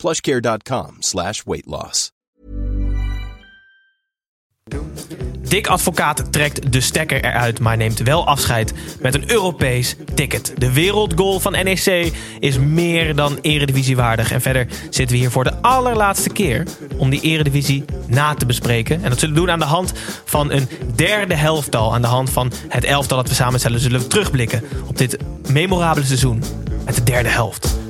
plushcare.com slash weight loss. Dick Advocaat trekt de stekker eruit, maar neemt wel afscheid met een Europees ticket. De wereldgoal van NEC is meer dan eredivisiewaardig. En verder zitten we hier voor de allerlaatste keer om die eredivisie na te bespreken. En dat zullen we doen aan de hand van een derde helftal. Aan de hand van het elftal dat we samenstellen zullen we terugblikken op dit memorabele seizoen met de derde helft.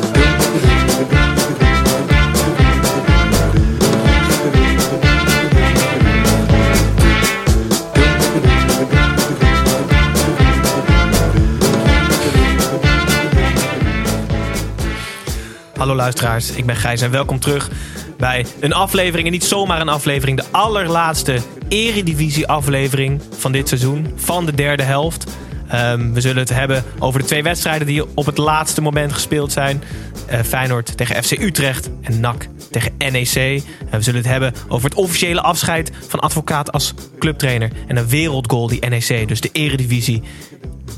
Hallo luisteraars, ik ben Gijs en welkom terug bij een aflevering. En niet zomaar een aflevering, de allerlaatste Eredivisie aflevering van dit seizoen. Van de derde helft. Ehm, we zullen het hebben over de twee wedstrijden die op het laatste moment gespeeld zijn. Uh, Feyenoord tegen FC Utrecht en NAC tegen NEC. En we zullen het hebben over het officiële afscheid van advocaat als clubtrainer. En een wereldgoal die NEC, dus de eredivisie,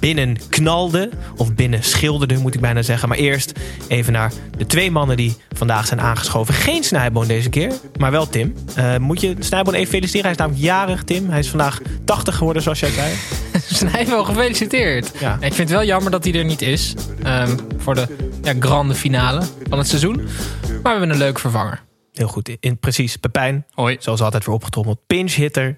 binnen knalde. Of binnen schilderde, moet ik bijna zeggen. Maar eerst even naar de twee mannen die vandaag zijn aangeschoven. Geen Snijboon deze keer, maar wel Tim. Uh, moet je Snijboon even feliciteren? Hij is namelijk jarig, Tim. Hij is vandaag 80 geworden, zoals jij zei. Snijboon, gefeliciteerd. Ja. Ik vind het wel jammer dat hij er niet is. um, voor de ja, grande finale van het seizoen. Maar we hebben een leuk vervanger. Heel goed, in, precies. Pepijn, Hoi. zoals altijd weer opgetrommeld. Pinch hitter. Nou,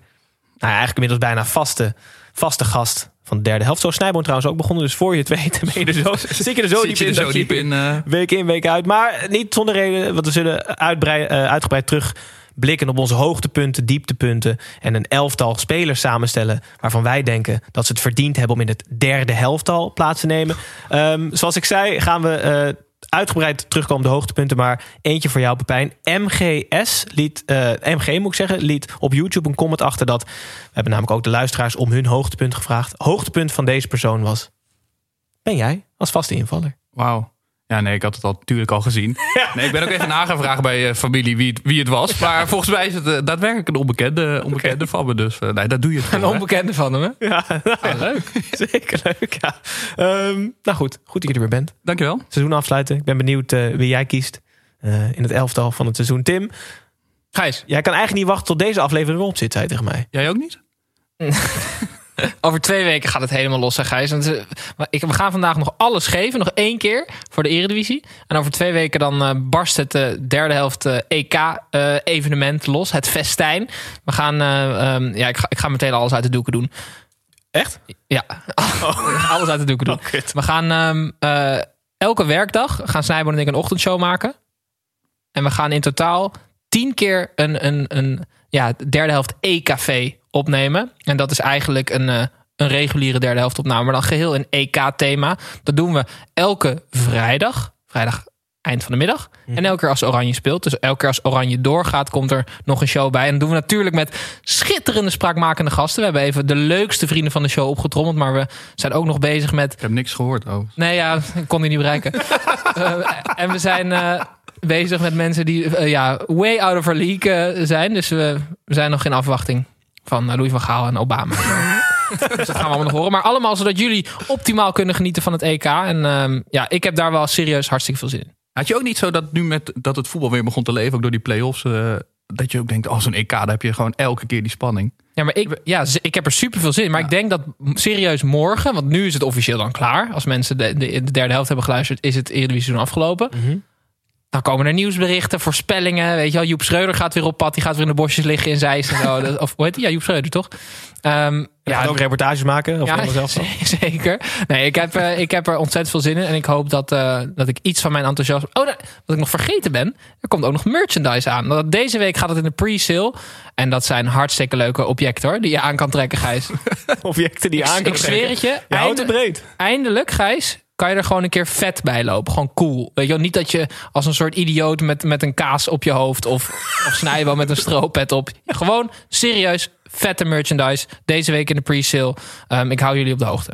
ja, eigenlijk inmiddels bijna vaste, vaste gast van de derde helft. Zo is Snijboon trouwens ook begonnen. Dus voor je het weet ben je er zo, zit je er zo diep in. zo diep in, eh? Week in, week uit. Maar niet zonder reden. Want we zullen uitbrei- eh, uitgebreid terug blikken op onze hoogtepunten, dieptepunten. En een elftal spelers samenstellen waarvan wij denken dat ze het verdiend hebben om in het derde helftal plaats te nemen. Ehm, zoals ik zei, gaan we eh, uitgebreid terugkomen op de hoogtepunten. Maar eentje voor jou, Pepijn. MGS liet, eh, MG moet ik zeggen, liet op YouTube een comment achter dat. We hebben namelijk ook de luisteraars om hun hoogtepunt gevraagd. Hoogtepunt van deze persoon was. Ben jij als vaste invaller? Wauw. Ja, nee, ik had het al natuurlijk al gezien. Nee, ik ben ook even na gaan vragen bij uh, familie wie het, wie het was. Maar volgens mij is het uh, daadwerkelijk een onbekende, onbekende van me. Dus uh, nee, dat doe je het Een onbekende van hem, hè? Ja, Ah, leuk. Zeker leuk, ja. Um, nou goed, goed dat je er weer bent. Dankjewel. Seizoen afsluiten. Ik ben benieuwd wie jij kiest in het elftal van het seizoen. Tim, Gijs. jij kan eigenlijk niet wachten tot deze aflevering erop zit, zei je tegen mij. Jij ook niet? Over twee weken gaat het helemaal los, hè, Gijs. Want, ik, we gaan vandaag nog alles geven. Nog één keer voor de Eredivisie. En over twee weken dan uh, barst het uh, derde helft EK-evenement los. Het festijn. We gaan... Um, ja, ik ga, ik ga meteen alles uit de doeken doen. Echt? Ja, oh. alles uit de doeken doen. Oh, we gaan um, elke werkdag gaan Snijboon en ik een ochtendshow maken. En we gaan in totaal tien keer een, een, een ja, derde helft E-café opnemen. En dat is eigenlijk een, uh, een reguliere derde helft opname. Maar dan geheel een EK-thema. Dat doen we elke vrijdag. Vrijdag eind van de middag. Mhm. En elke keer als Oranje speelt. Dus elke keer als Oranje doorgaat, komt er nog een show bij. En dat doen we natuurlijk met schitterende spraakmakende gasten. We hebben even de leukste vrienden van de show opgetrommeld. Maar we zijn ook nog bezig met... Ik heb niks gehoord over. Nee, ja, ik kon die niet bereiken. uh, en we zijn... Uh, bezig met mensen die uh, ja, way out of our league zijn. Dus we, we zijn nog in afwachting van uh, Louis van Gaal en Obama. dus dat gaan we allemaal nog horen. Maar allemaal zodat jullie optimaal kunnen genieten van het EK. En uh, ja, ik heb daar wel serieus hartstikke veel zin in. Had je ook niet zo dat nu met dat het voetbal weer begon te leven, ook door die play-offs, uh, dat je ook denkt, oh zo'n EK, daar heb je gewoon elke keer die spanning. Ja, maar ik, ja, ik heb er super veel zin in. Maar ja. ik denk dat serieus morgen, want nu is het officieel dan klaar. Als mensen de, de, de derde helft hebben geluisterd, is het Eredivisie afgelopen. Mm -hmm. Dan komen er nieuwsberichten, voorspellingen. Weet je wel, Joep Schreuder gaat weer op pad. Die gaat weer in de bosjes liggen in Zeist en zo. Of hoe heet die? Ja, Joep Schreuder, toch? Ehm, Ja, ook reportages maken. Of ja, zelf zeker. Nee, ik heb, eh, ik heb er ontzettend veel zin in. En ik hoop dat, eh, dat ik iets van mijn enthousiasme... Oh, nee, wat ik nog vergeten ben. Er komt ook nog merchandise aan. Deze week gaat het in de pre-sale. En dat zijn hartstikke leuke objecten hoor. Die je aan kan trekken, Gijs. objecten die je aan ik kan zweer het je. Je houdt het einde- breed. eindelijk, Gijs, kan je er gewoon een keer vet bij lopen. Gewoon cool. Weet je wel, niet dat je als een soort idioot met, met een kaas op je hoofd... of, of snijbal met een stropet op. Gewoon serieus vette merchandise. Deze week in de pre-sale. Ehm, ik hou jullie op de hoogte.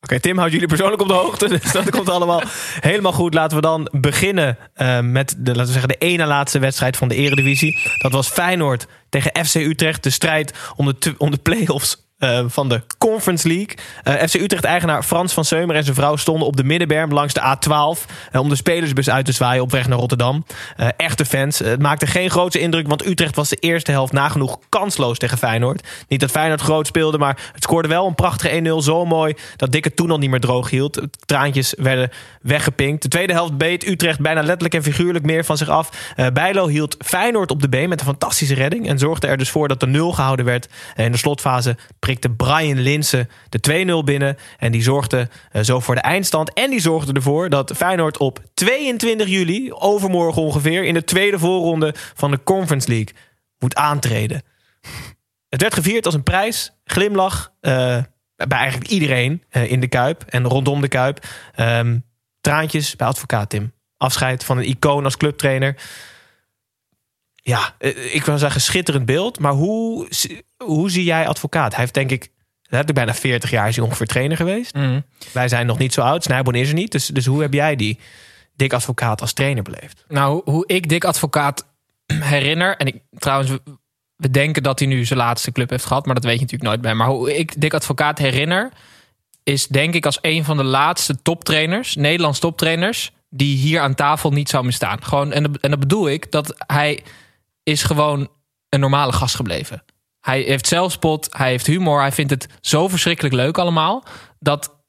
Oké, Tim houdt jullie persoonlijk op de hoogte. Dus dat komt allemaal helemaal goed. Laten we dan beginnen eh, met de, laten we zeggen, de ene laatste wedstrijd van de Eredivisie. Dat was Feyenoord tegen FC Utrecht. De strijd om de, om de play-offs eh, van de Conference League. Eh, FC Utrecht-eigenaar Frans van Seumer en zijn vrouw stonden op de middenberm langs de A12. eh, om de spelersbus uit te zwaaien op weg naar Rotterdam. Eh, echte fans. Het maakte geen grote indruk, want Utrecht was de eerste helft nagenoeg kansloos tegen Feyenoord. Niet dat Feyenoord groot speelde, maar het scoorde wel een prachtige 1-0. Zo mooi dat Dikke toen al niet meer droog hield. Traantjes werden weggepinkt. De tweede helft beet Utrecht bijna letterlijk en figuurlijk meer van zich af. Bijlo hield Feyenoord op de been met een fantastische redding. En zorgde er dus voor dat de 0 gehouden werd. En in de slotfase Brian Linsen de 2-0 binnen. En die zorgde eh, zo voor de eindstand. En die zorgde ervoor dat Feyenoord op 22 juli, overmorgen ongeveer, in de tweede voorronde van de Conference League moet aantreden. Het werd gevierd als een prijs, glimlach eh, bij eigenlijk iedereen eh, in de Kuip en rondom de Kuip. Ehm, traantjes bij advocaat Tim. Afscheid van een icoon als clubtrainer. Ja, eh, ik wil zeggen schitterend beeld. Maar hoe, hoe zie jij advocaat? Hij heeft denk ik, letterlijk bijna 40 jaar is hij ongeveer trainer geweest. Wij zijn nog niet zo oud. Snijboon is er niet. Dus, dus hoe heb jij die dik advocaat als trainer beleefd? Nou, hoe- ik Dick Advocaat herinner... en ik, trouwens, we- denken dat hij nu zijn laatste club heeft gehad... maar dat weet je natuurlijk nooit bij. Maar hoe ik Dick Advocaat herinner... is denk ik als een van de laatste toptrainers... Nederlands toptrainers... die hier aan tafel niet zou meer staan. Gewoon, en, dat- en dat bedoel ik, dat hij is gewoon een normale gast gebleven. Hij heeft zelfspot, hij heeft humor... hij vindt het zo verschrikkelijk leuk allemaal... dat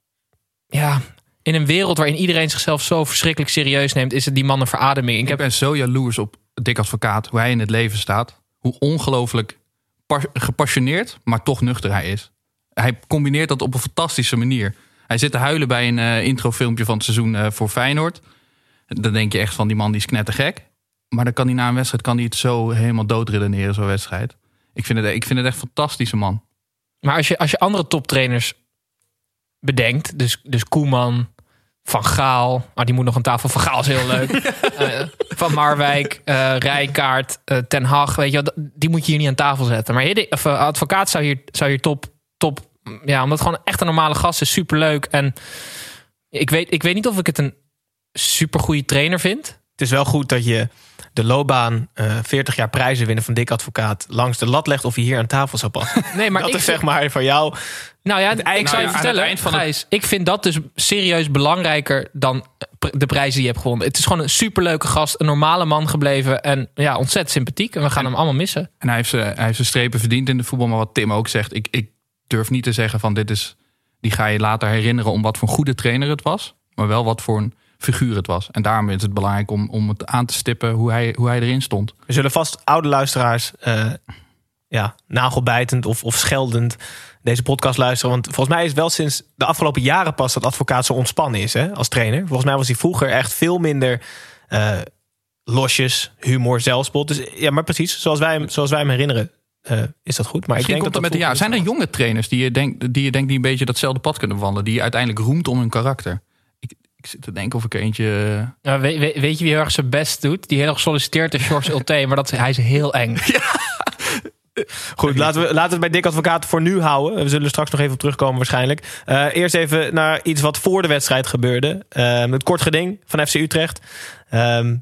ja, in een wereld waarin iedereen zichzelf zo verschrikkelijk serieus neemt, is het die man een verademing. Ik Ik heb ben zo jaloers op Dick Advocaat, hoe hij in het leven staat. Hoe ongelooflijk pas- gepassioneerd, maar toch nuchter hij is. Hij combineert dat op een fantastische manier. Hij zit te huilen bij een eh, introfilmpje van het seizoen eh, voor Feyenoord. Dan denk je echt van die man die is knettergek. Maar dan kan hij na een wedstrijd kan hij het zo helemaal doodredeneren, zo'n wedstrijd. Ik vind, het, ik vind het echt een fantastische man. Maar als je, als je andere toptrainers bedenkt, dus, dus Koeman, Van Gaal, maar die moet nog aan tafel. Van Gaal is heel leuk. Eh, van Marwijk, eh Rijkaard, eh, Ten Hag, weet je, wel, die moet je hier niet aan tafel zetten. Maar hier, of, advocaat zou hier, zou hier top, top, ja, omdat gewoon echt een normale gast is, superleuk. En ik weet, ik weet niet of ik het een supergoeie trainer vind. Het is wel goed dat je de loopbaan eh 40 jaar prijzen winnen van dik advocaat langs de lat legt of je hier aan tafel zou passen. Nee, maar dat ik is zeg maar van jou. Nou ja, eind- ik zou je nou ja, vertellen, het eind van het- ik vind dat dus serieus belangrijker dan de prijzen die je hebt gewonnen. Het is gewoon een superleuke gast, een normale man gebleven en ja, ontzettend sympathiek. En we gaan hem allemaal missen. En hij heeft, zijn, hij heeft zijn strepen verdiend in de voetbal. Maar wat Tim ook zegt, ik, ik durf niet te zeggen van dit is... Die ga je later herinneren om wat voor een goede trainer het was. Maar wel wat voor een figuur het was. En daarom is het belangrijk om, om het aan te stippen hoe hij, hoe hij erin stond. Er zullen vast oude luisteraars eh, ja, nagelbijtend of, of scheldend deze podcast luisteren. Want volgens mij is wel sinds de afgelopen jaren pas dat advocaat zo ontspannen is hè, als trainer. Volgens mij was hij vroeger echt veel minder eh, losjes, humor, zelfspot. Dus ja, maar precies, zoals wij hem, zoals wij hem herinneren, eh, is dat goed. Maar Misschien ik denk komt dat met de jaren. Zijn er jonge trainers die je, denkt, die je denkt die een beetje datzelfde pad kunnen wandelen? Die je uiteindelijk roemt om hun karakter? Ik, zit te denken of ik eentje... Nou, weet, weet, weet je wie heel erg zijn best doet? Die heel erg solliciteert is George Ulte, maar dat, hij is heel eng. Goed, laten we, laten we het bij Dick Advocaat voor nu houden. We zullen er straks nog even op terugkomen waarschijnlijk. Eh, eerst even naar iets wat voor de wedstrijd gebeurde. Ehm, het kort geding van FC Utrecht. Ehm,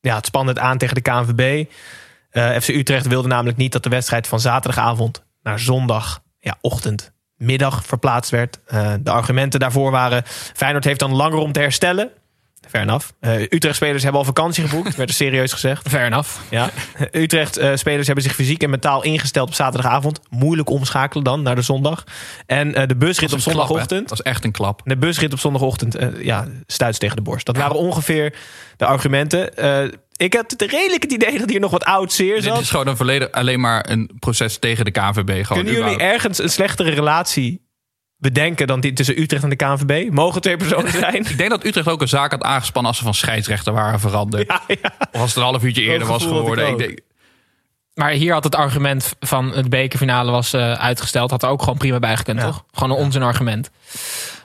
ja, het spande het aan tegen de KNVB. Eh, FC Utrecht wilde namelijk niet dat de wedstrijd van zaterdagavond naar zondag, ja, ochtend, middag verplaatst werd. Eh, de argumenten daarvoor waren... Feyenoord heeft dan langer om te herstellen. Fair enough. Eh, Utrecht-spelers hebben al vakantie geboekt, werd er serieus gezegd. Fair enough. Ja. Utrecht-spelers hebben zich fysiek en mentaal ingesteld op zaterdagavond. Moeilijk omschakelen dan naar de zondag. En eh, de busrit op klap, zondagochtend. Dat is echt een klap. De busrit op zondagochtend, eh, ja, stuit tegen de borst. Dat waren ongeveer de argumenten. Ik had het redelijk het idee dat hier nog wat oud zeer Dit zat. is gewoon een volledig alleen maar een proces tegen de KNVB. Gewoon Kunnen jullie überhaupt. ergens een slechtere relatie bedenken dan die tussen Utrecht en de KNVB? Mogen twee personen zijn? Ik denk dat Utrecht ook een zaak had aangespannen als ze van scheidsrechter waren veranderd. ja, ja. Of als het een half uurtje eerder was ik geworden. Ik denk, Maar hier had het argument van het bekerfinale was eh, uitgesteld. Had er ook gewoon prima bij gekund, Ja. toch? Gewoon een onzin argument.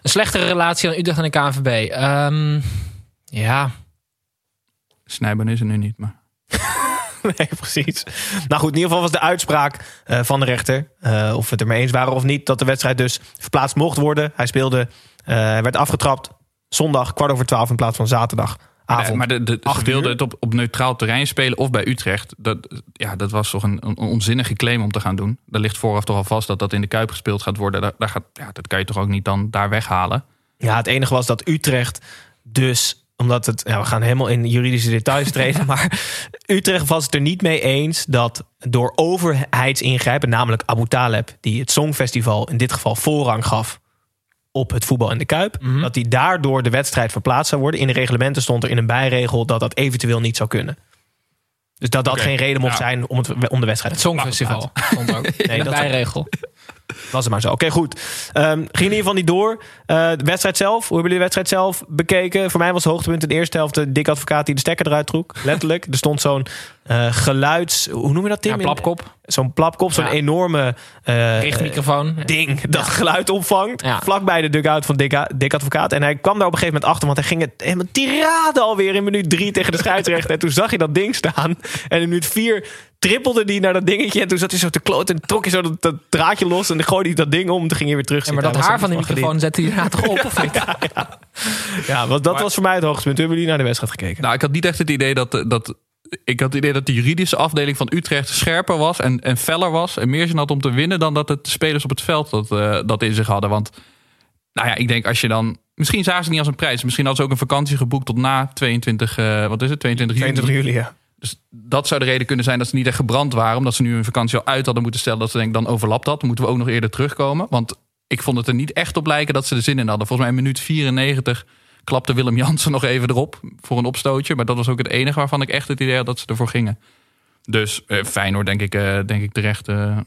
Een slechtere relatie dan Utrecht en de KNVB. Ehm, ja, Snijben is er nu niet, maar... Nee, precies. Nou goed, in ieder geval was de uitspraak eh, van de rechter, eh, of we het ermee eens waren of niet, dat de wedstrijd dus verplaatst mocht worden. Hij speelde, eh, hij werd afgetrapt zondag kwart over twaalf in plaats van zaterdagavond. Maar de, de, ze wilden het op, op neutraal terrein spelen of bij Utrecht. Dat, ja, dat was toch een, een onzinnige claim om te gaan doen. Daar ligt vooraf toch al vast dat dat in de Kuip gespeeld gaat worden. Daar, daar gaat, ja, dat kan je toch ook niet dan daar weghalen. Ja, het enige was dat Utrecht dus omdat het, ja, we gaan helemaal in juridische details treden, maar Utrecht was het er niet mee eens dat door overheidsingrijpen, namelijk Abu Taleb, die het Songfestival in dit geval voorrang gaf op het voetbal in de Kuip, Mhm. dat die daardoor de wedstrijd verplaatst zou worden. In de reglementen stond er in een bijregel dat dat eventueel niet zou kunnen. Dus dat dat geen reden mocht ja. zijn om, het, om de wedstrijd het Songfestival stond ook. Nee, dat- bijregel. Was het maar zo. Oké, goed. Ehm, ging in ieder geval niet door. Eh, de wedstrijd zelf, hoe hebben jullie de wedstrijd zelf bekeken? Voor mij was het hoogtepunt in de eerste helft de dik advocaat die de stekker eruit trok. Letterlijk. Er stond zo'n eh, geluids... Hoe noem je dat, Tim? Ja, plapkop. Zo'n plapkop, zo'n Ja. enorme eh, Richtmicrofoon. ding dat geluid opvangt. Ja. Vlakbij de dugout van Dick, Dick Advocaat. En hij kwam daar op een gegeven moment achter, want hij ging het helemaal tirade alweer in minuut drie tegen de scheidsrechter. en toen zag je dat ding staan. En in minuut vier trippelde hij naar dat dingetje. En toen zat hij zo te kloten en trok hij zo dat, dat draadje los. En dan gooide hij dat ding om. En toen ging hij weer terug Ja, maar zitten. dat haar van die microfoon zette hij daarna toch op, of niet? Ja, want dat was voor mij het hoogtepunt. Hoe hebben jullie naar de wedstrijd gekeken? Nou, ik had niet echt het idee dat, dat. Ik had het idee dat de juridische afdeling van Utrecht scherper was en, en feller was. En meer zin had om te winnen dan dat het de spelers op het veld dat, eh, dat in zich hadden. Want, nou ja, ik denk als je dan. Misschien zagen ze het niet als een prijs. Misschien hadden ze ook een vakantie geboekt tot na 22. eh, wat is het? 22 juli. 22 juli, ja. Dus dat zou de reden kunnen zijn dat ze niet echt gebrand waren. Omdat ze nu hun vakantie al uit hadden moeten stellen. Dat ze denken, dan overlapt dat. Dan moeten we ook nog eerder terugkomen. Want ik vond het er niet echt op lijken dat ze er zin in hadden. Volgens mij in minuut 94 klapte Willem Jansen nog even erop voor een opstootje. Maar dat was ook het enige waarvan ik echt het idee had dat ze ervoor gingen. Dus eh, Feyenoord denk ik, eh, denk ik terecht, eh,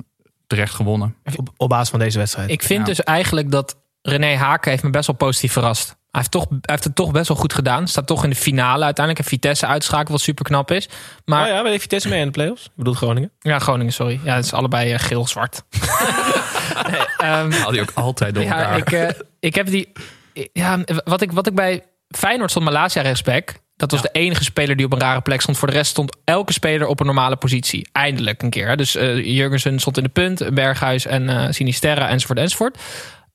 terecht gewonnen. Op, op basis van deze wedstrijd. Ik vind Ja. dus eigenlijk dat René Haken heeft me best wel positief verrast. Hij heeft, toch, hij heeft het toch best wel goed gedaan. Staat toch in de finale uiteindelijk. En Vitesse uitschakelen, wat super knap is. Maar oh ja, bij Vitesse mee in de playoffs? Ik bedoel Groningen. Ja, Groningen, sorry. Ja, het is allebei eh, geel-zwart. nee, ehm, Haal die ook altijd door ja, elkaar. ik, eh, ik heb die... Ja, wat ik, wat ik bij Feyenoord stond Malasia rechtsback. Dat was de enige speler die op een rare plek stond. Voor de rest stond elke speler op een normale positie. Eindelijk een keer. hè. Dus eh Jurgensen stond in de punt. Berghuis en eh Sinisterra enzovoort enzovoort.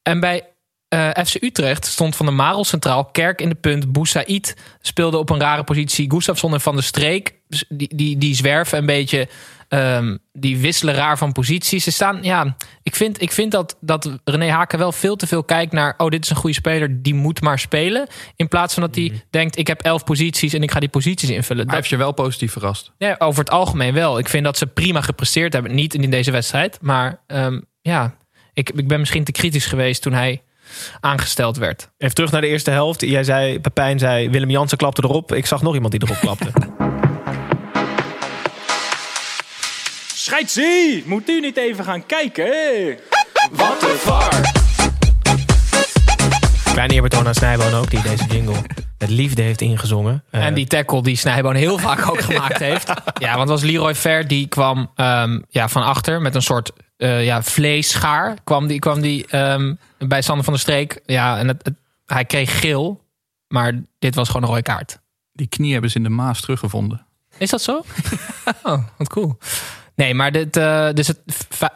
En bij eh, FC Utrecht stond Van der Marel centraal. Kerk in de punt. Boussaïd speelde op een rare positie. Gustafsson en Van der Streek. Die, die, die zwerven een beetje. Ehm, die wisselen raar van posities. Ze staan, ja, ik vind, ik vind dat, dat René Haken wel veel te veel kijkt naar. Oh, dit is een goede speler, die moet maar spelen. In plaats van dat hij denkt: ik heb elf posities en ik ga die posities invullen. Hij Dat, heeft je wel positief verrast. ja, over het algemeen wel. Ik vind dat ze prima gepresteerd hebben. Niet in deze wedstrijd, maar ehm, ja, ik, ik ben misschien te kritisch geweest toen hij aangesteld werd. Even terug naar de eerste helft. Jij zei, Pepijn zei, Willem Jansen klapte erop. Ik zag nog iemand die erop klapte. Scheidsie, moet u niet even gaan kijken? Wat een var. Kleine eerbetoon aan Snijboon ook, die deze jingle met liefde heeft ingezongen. Eh, En die tackle die Snijboon heel vaak ook gemaakt heeft. Ja, want het was Leroy Ver die kwam ehm, ja, van achter met een soort eh, ja, vleesschaar. Kwam die, kwam die ehm, bij Sander van der Streek. Ja, en het, het- hij kreeg geel. Maar dit was gewoon een rode kaart. Die knie hebben ze in de Maas teruggevonden. Is dat zo? oh, wat cool. Nee, maar dit, eh, dus het,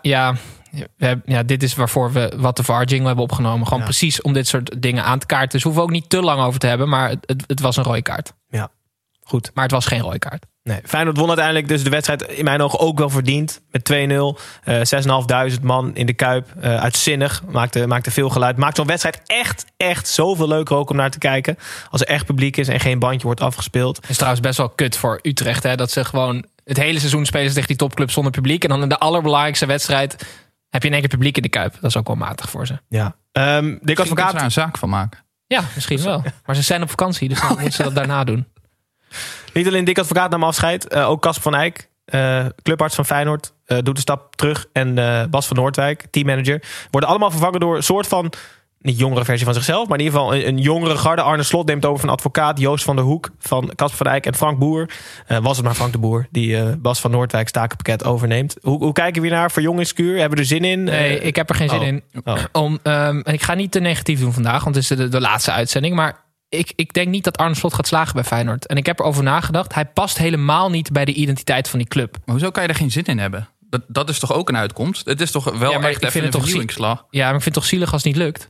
ja, we hebben- ja, dit is waarvoor we wat de VAR jingle hebben opgenomen. Gewoon Ja. precies om dit soort dingen aan te kaarten. Dus we hoeven ook niet te lang over te hebben. Maar het, het, was een rode kaart. Ja, goed. Maar het was geen rode kaart. Nee, Feyenoord won uiteindelijk dus de wedstrijd in mijn ogen ook wel verdiend. Met 2-0. eh 6.500 man in de Kuip. Eh, uitzinnig. Maakte, maakte veel geluid. Maakt zo'n wedstrijd echt, echt zoveel leuker ook om naar te kijken. Als er echt publiek is en geen bandje wordt afgespeeld. is trouwens best wel kut voor Utrecht. Hè? Dat ze gewoon het hele seizoen spelen ze tegen die topclub zonder publiek. En dan in de allerbelangrijkste wedstrijd heb je in één keer publiek in de Kuip. Dat is ook wel matig voor ze. Ja. Ehm Dick Advocaat. daar een zaak van maken. Ja, misschien wel. Maar ze zijn op vakantie, dus dan moeten ze dat daarna doen. Niet alleen Dick Advocaat nam afscheid. eh, ook Casper van Eyck. eh, clubarts van Feyenoord. eh, doet de stap terug. En eh, Bas van Noordwijk, teammanager. Worden allemaal vervangen door een soort van... Niet jongere versie van zichzelf, maar in ieder geval een, een jongere garde. Arne Slot neemt over van advocaat. Joost van der Hoek van Casper van Eyck en Frank Boer. Eh, was het maar Frank de Boer die eh, Bas van Noordwijk takenpakket overneemt. Hoe, hoe kijken we hier naar? Verjongingskuur? Hebben we er zin in? Nee, Eh, ik heb er geen zin oh. in. Oh. Om, ehm, en ik ga niet te negatief doen vandaag, want het is de, de laatste uitzending. Maar ik, ik denk niet dat Arne Slot gaat slagen bij Feyenoord. En ik heb erover nagedacht. Hij past helemaal niet bij de identiteit van die club. Maar hoezo kan je er geen zin in hebben? Dat, dat is toch ook een uitkomst? Het is toch wel Ja, maar echt ik even vind een het toch vernieuwingsslag? Ja, maar ik vind het toch zielig als het niet lukt.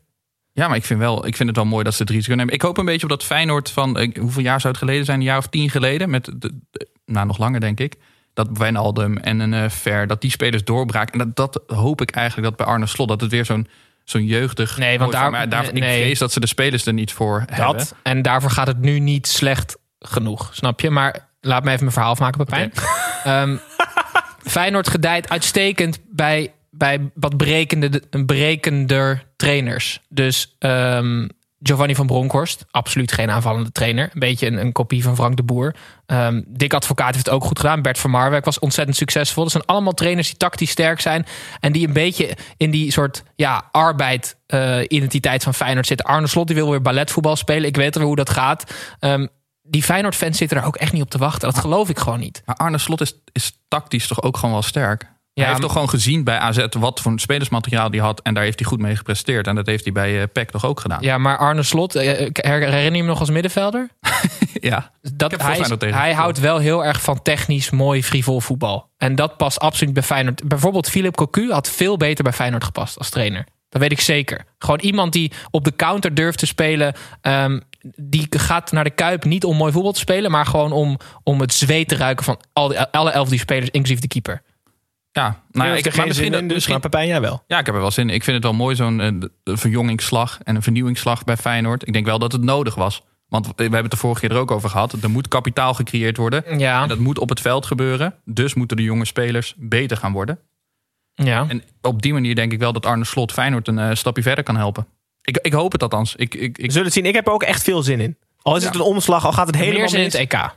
Ja, maar ik vind, wel, ik vind het wel mooi dat ze het risico nemen. Ik hoop een beetje op dat Feyenoord van... eh, hoeveel jaar zou het geleden zijn? Een jaar of tien geleden? Met de, de- nou, nog langer denk ik. Dat Wijnaldum en een eh Ver, dat die spelers doorbraken. En dat, dat hoop ik eigenlijk dat bij Arne Slot... dat het weer zo'n zo'n jeugdig... Nee, want daar- maar daar, nee. Ik vrees dat ze de spelers er niet voor hebben. Dat. En daarvoor gaat het nu niet slecht genoeg, snap je? Maar laat me even mijn verhaal afmaken, Pepijn. Ehm, Feyenoord gedijt uitstekend bij, bij wat brekende, brekender trainers. Dus ehm, Giovanni van Bronckhorst, absoluut geen aanvallende trainer. Een beetje een, een kopie van Frank de Boer. Ehm Dick Advocaat heeft het ook goed gedaan. Bert van Marwijk was ontzettend succesvol. Dat zijn allemaal trainers die tactisch sterk zijn. En die een beetje in die soort ja, arbeid-identiteit van Feyenoord zitten. Arne Slot die wil weer balletvoetbal spelen. Ik weet wel hoe dat gaat. Ehm, die Feyenoord-fans zitten er ook echt niet op te wachten. Dat geloof ik gewoon niet. Maar Arne Slot is, is tactisch toch ook gewoon wel sterk. Hij heeft toch gewoon gezien bij AZ wat voor spelersmateriaal hij had. En daar heeft hij goed mee gepresteerd. En dat heeft hij bij eh PEC toch ook gedaan. Ja, maar Arne Slot, eh, her- herinner je hem nog als middenvelder? ja. Dat, hij, is- hij houdt wel heel erg van technisch, mooi, frivol voetbal. En dat past absoluut bij Feyenoord. Bijvoorbeeld Philip Cocu had veel beter bij Feyenoord gepast als trainer. Dat weet ik zeker. Gewoon iemand die op de counter durft te spelen. ehm, die gaat naar de Kuip niet om mooi voetbal te spelen... maar gewoon om, om het zweet te ruiken van al die, alle elf die spelers, inclusief de keeper. Ja, nou ja, ik heb geen misschien, zin in, dus, misschien maar Pepijn, jij wel. Ja, ik heb er wel zin in. Ik vind het wel mooi, zo'n eh, verjongingsslag en een vernieuwingsslag bij Feyenoord. Ik denk wel dat het nodig was. Want we hebben het de vorige keer er ook over gehad. Er moet kapitaal gecreëerd worden. Ja, En dat moet op het veld gebeuren. Dus moeten de jonge spelers beter gaan worden. ja. En op die manier denk ik wel dat Arne Slot Feyenoord een eh, stapje verder kan helpen. Ik, ik hoop het althans. Ik, ik, We ik, zullen het zien. Ik heb er ook echt veel zin in. Al is het een omslag, al gaat het helemaal meer zin in het EK.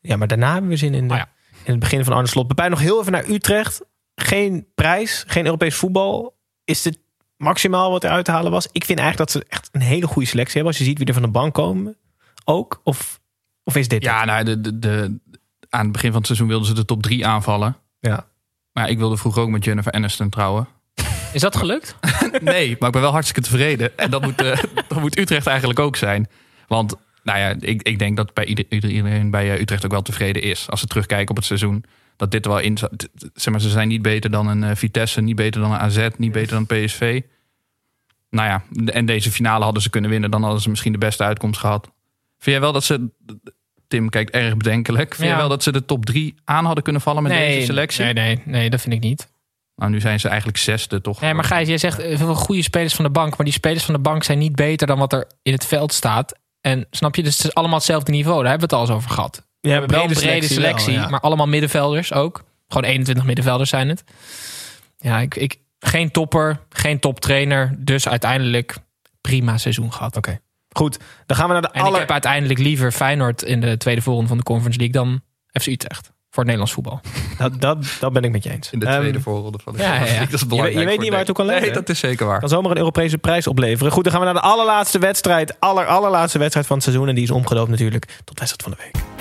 Ja, maar daarna hebben we zin in, de, Oh ja. in het begin van Arne Slot. Pepijn, nog heel even naar Utrecht. Geen prijs, geen Europees voetbal. Is het maximaal wat er uit te halen was? Ik vind eigenlijk dat ze echt een hele goede selectie hebben. Als je ziet wie er van de bank komen. Ook? Of, of is dit ja, nou, de, de, de, aan het begin van het seizoen wilden ze de top 3 aanvallen. Ja. Maar ik wilde vroeger ook met Jennifer Aniston trouwen. Is dat gelukt? Nee, maar ik ben wel hartstikke tevreden. En dat moet, eh, dat moet Utrecht eigenlijk ook zijn. Want nou ja, ik, ik denk dat bij ieder- iedereen bij eh, Utrecht ook wel tevreden is. Als ze terugkijken op het seizoen. Dat dit er wel in Zeg maar, ze zijn niet beter dan een eh, Vitesse, niet beter dan een AZ, niet beter dan PSV. Nou ja, en deze finale hadden ze kunnen winnen. Dan hadden ze misschien de beste uitkomst gehad. Vind jij wel dat ze... Tim kijkt erg bedenkelijk. Vind Ja. jij wel dat ze de top 3 aan hadden kunnen vallen met deze selectie? Nee, nee, nee, dat vind ik niet. Nou, nu zijn ze eigenlijk zesde toch? Nee, maar Gijs, jij zegt eh, veel goede spelers van de bank. Maar die spelers van de bank zijn niet beter dan wat er in het veld staat. En snap je, dus het is allemaal hetzelfde niveau. Daar hebben we het al eens over gehad. Ja, wel een brede selectie, wel, ja. maar allemaal middenvelders ook. Gewoon 21 middenvelders zijn het. Ja, ik, ik, geen topper, geen toptrainer. Dus uiteindelijk prima seizoen gehad. Oké. Goed, dan gaan we naar de En aller... ik heb uiteindelijk liever Feyenoord in de tweede voorronde van de Conference League dan FC Utrecht. Voor het Nederlands voetbal. Dat, dat, dat ben ik met je eens. In de Ehm, tweede voorronde van de ja, ja, ja. Dat is Je, belangrijk weet- je weet niet waar het toe kan Nee, leiden. dat is zeker waar. kan zomaar een Europese prijs opleveren. Goed, dan gaan we naar de allerlaatste wedstrijd. Aller, allerlaatste wedstrijd van het seizoen. En die is omgedoopt natuurlijk tot wedstrijd van de week.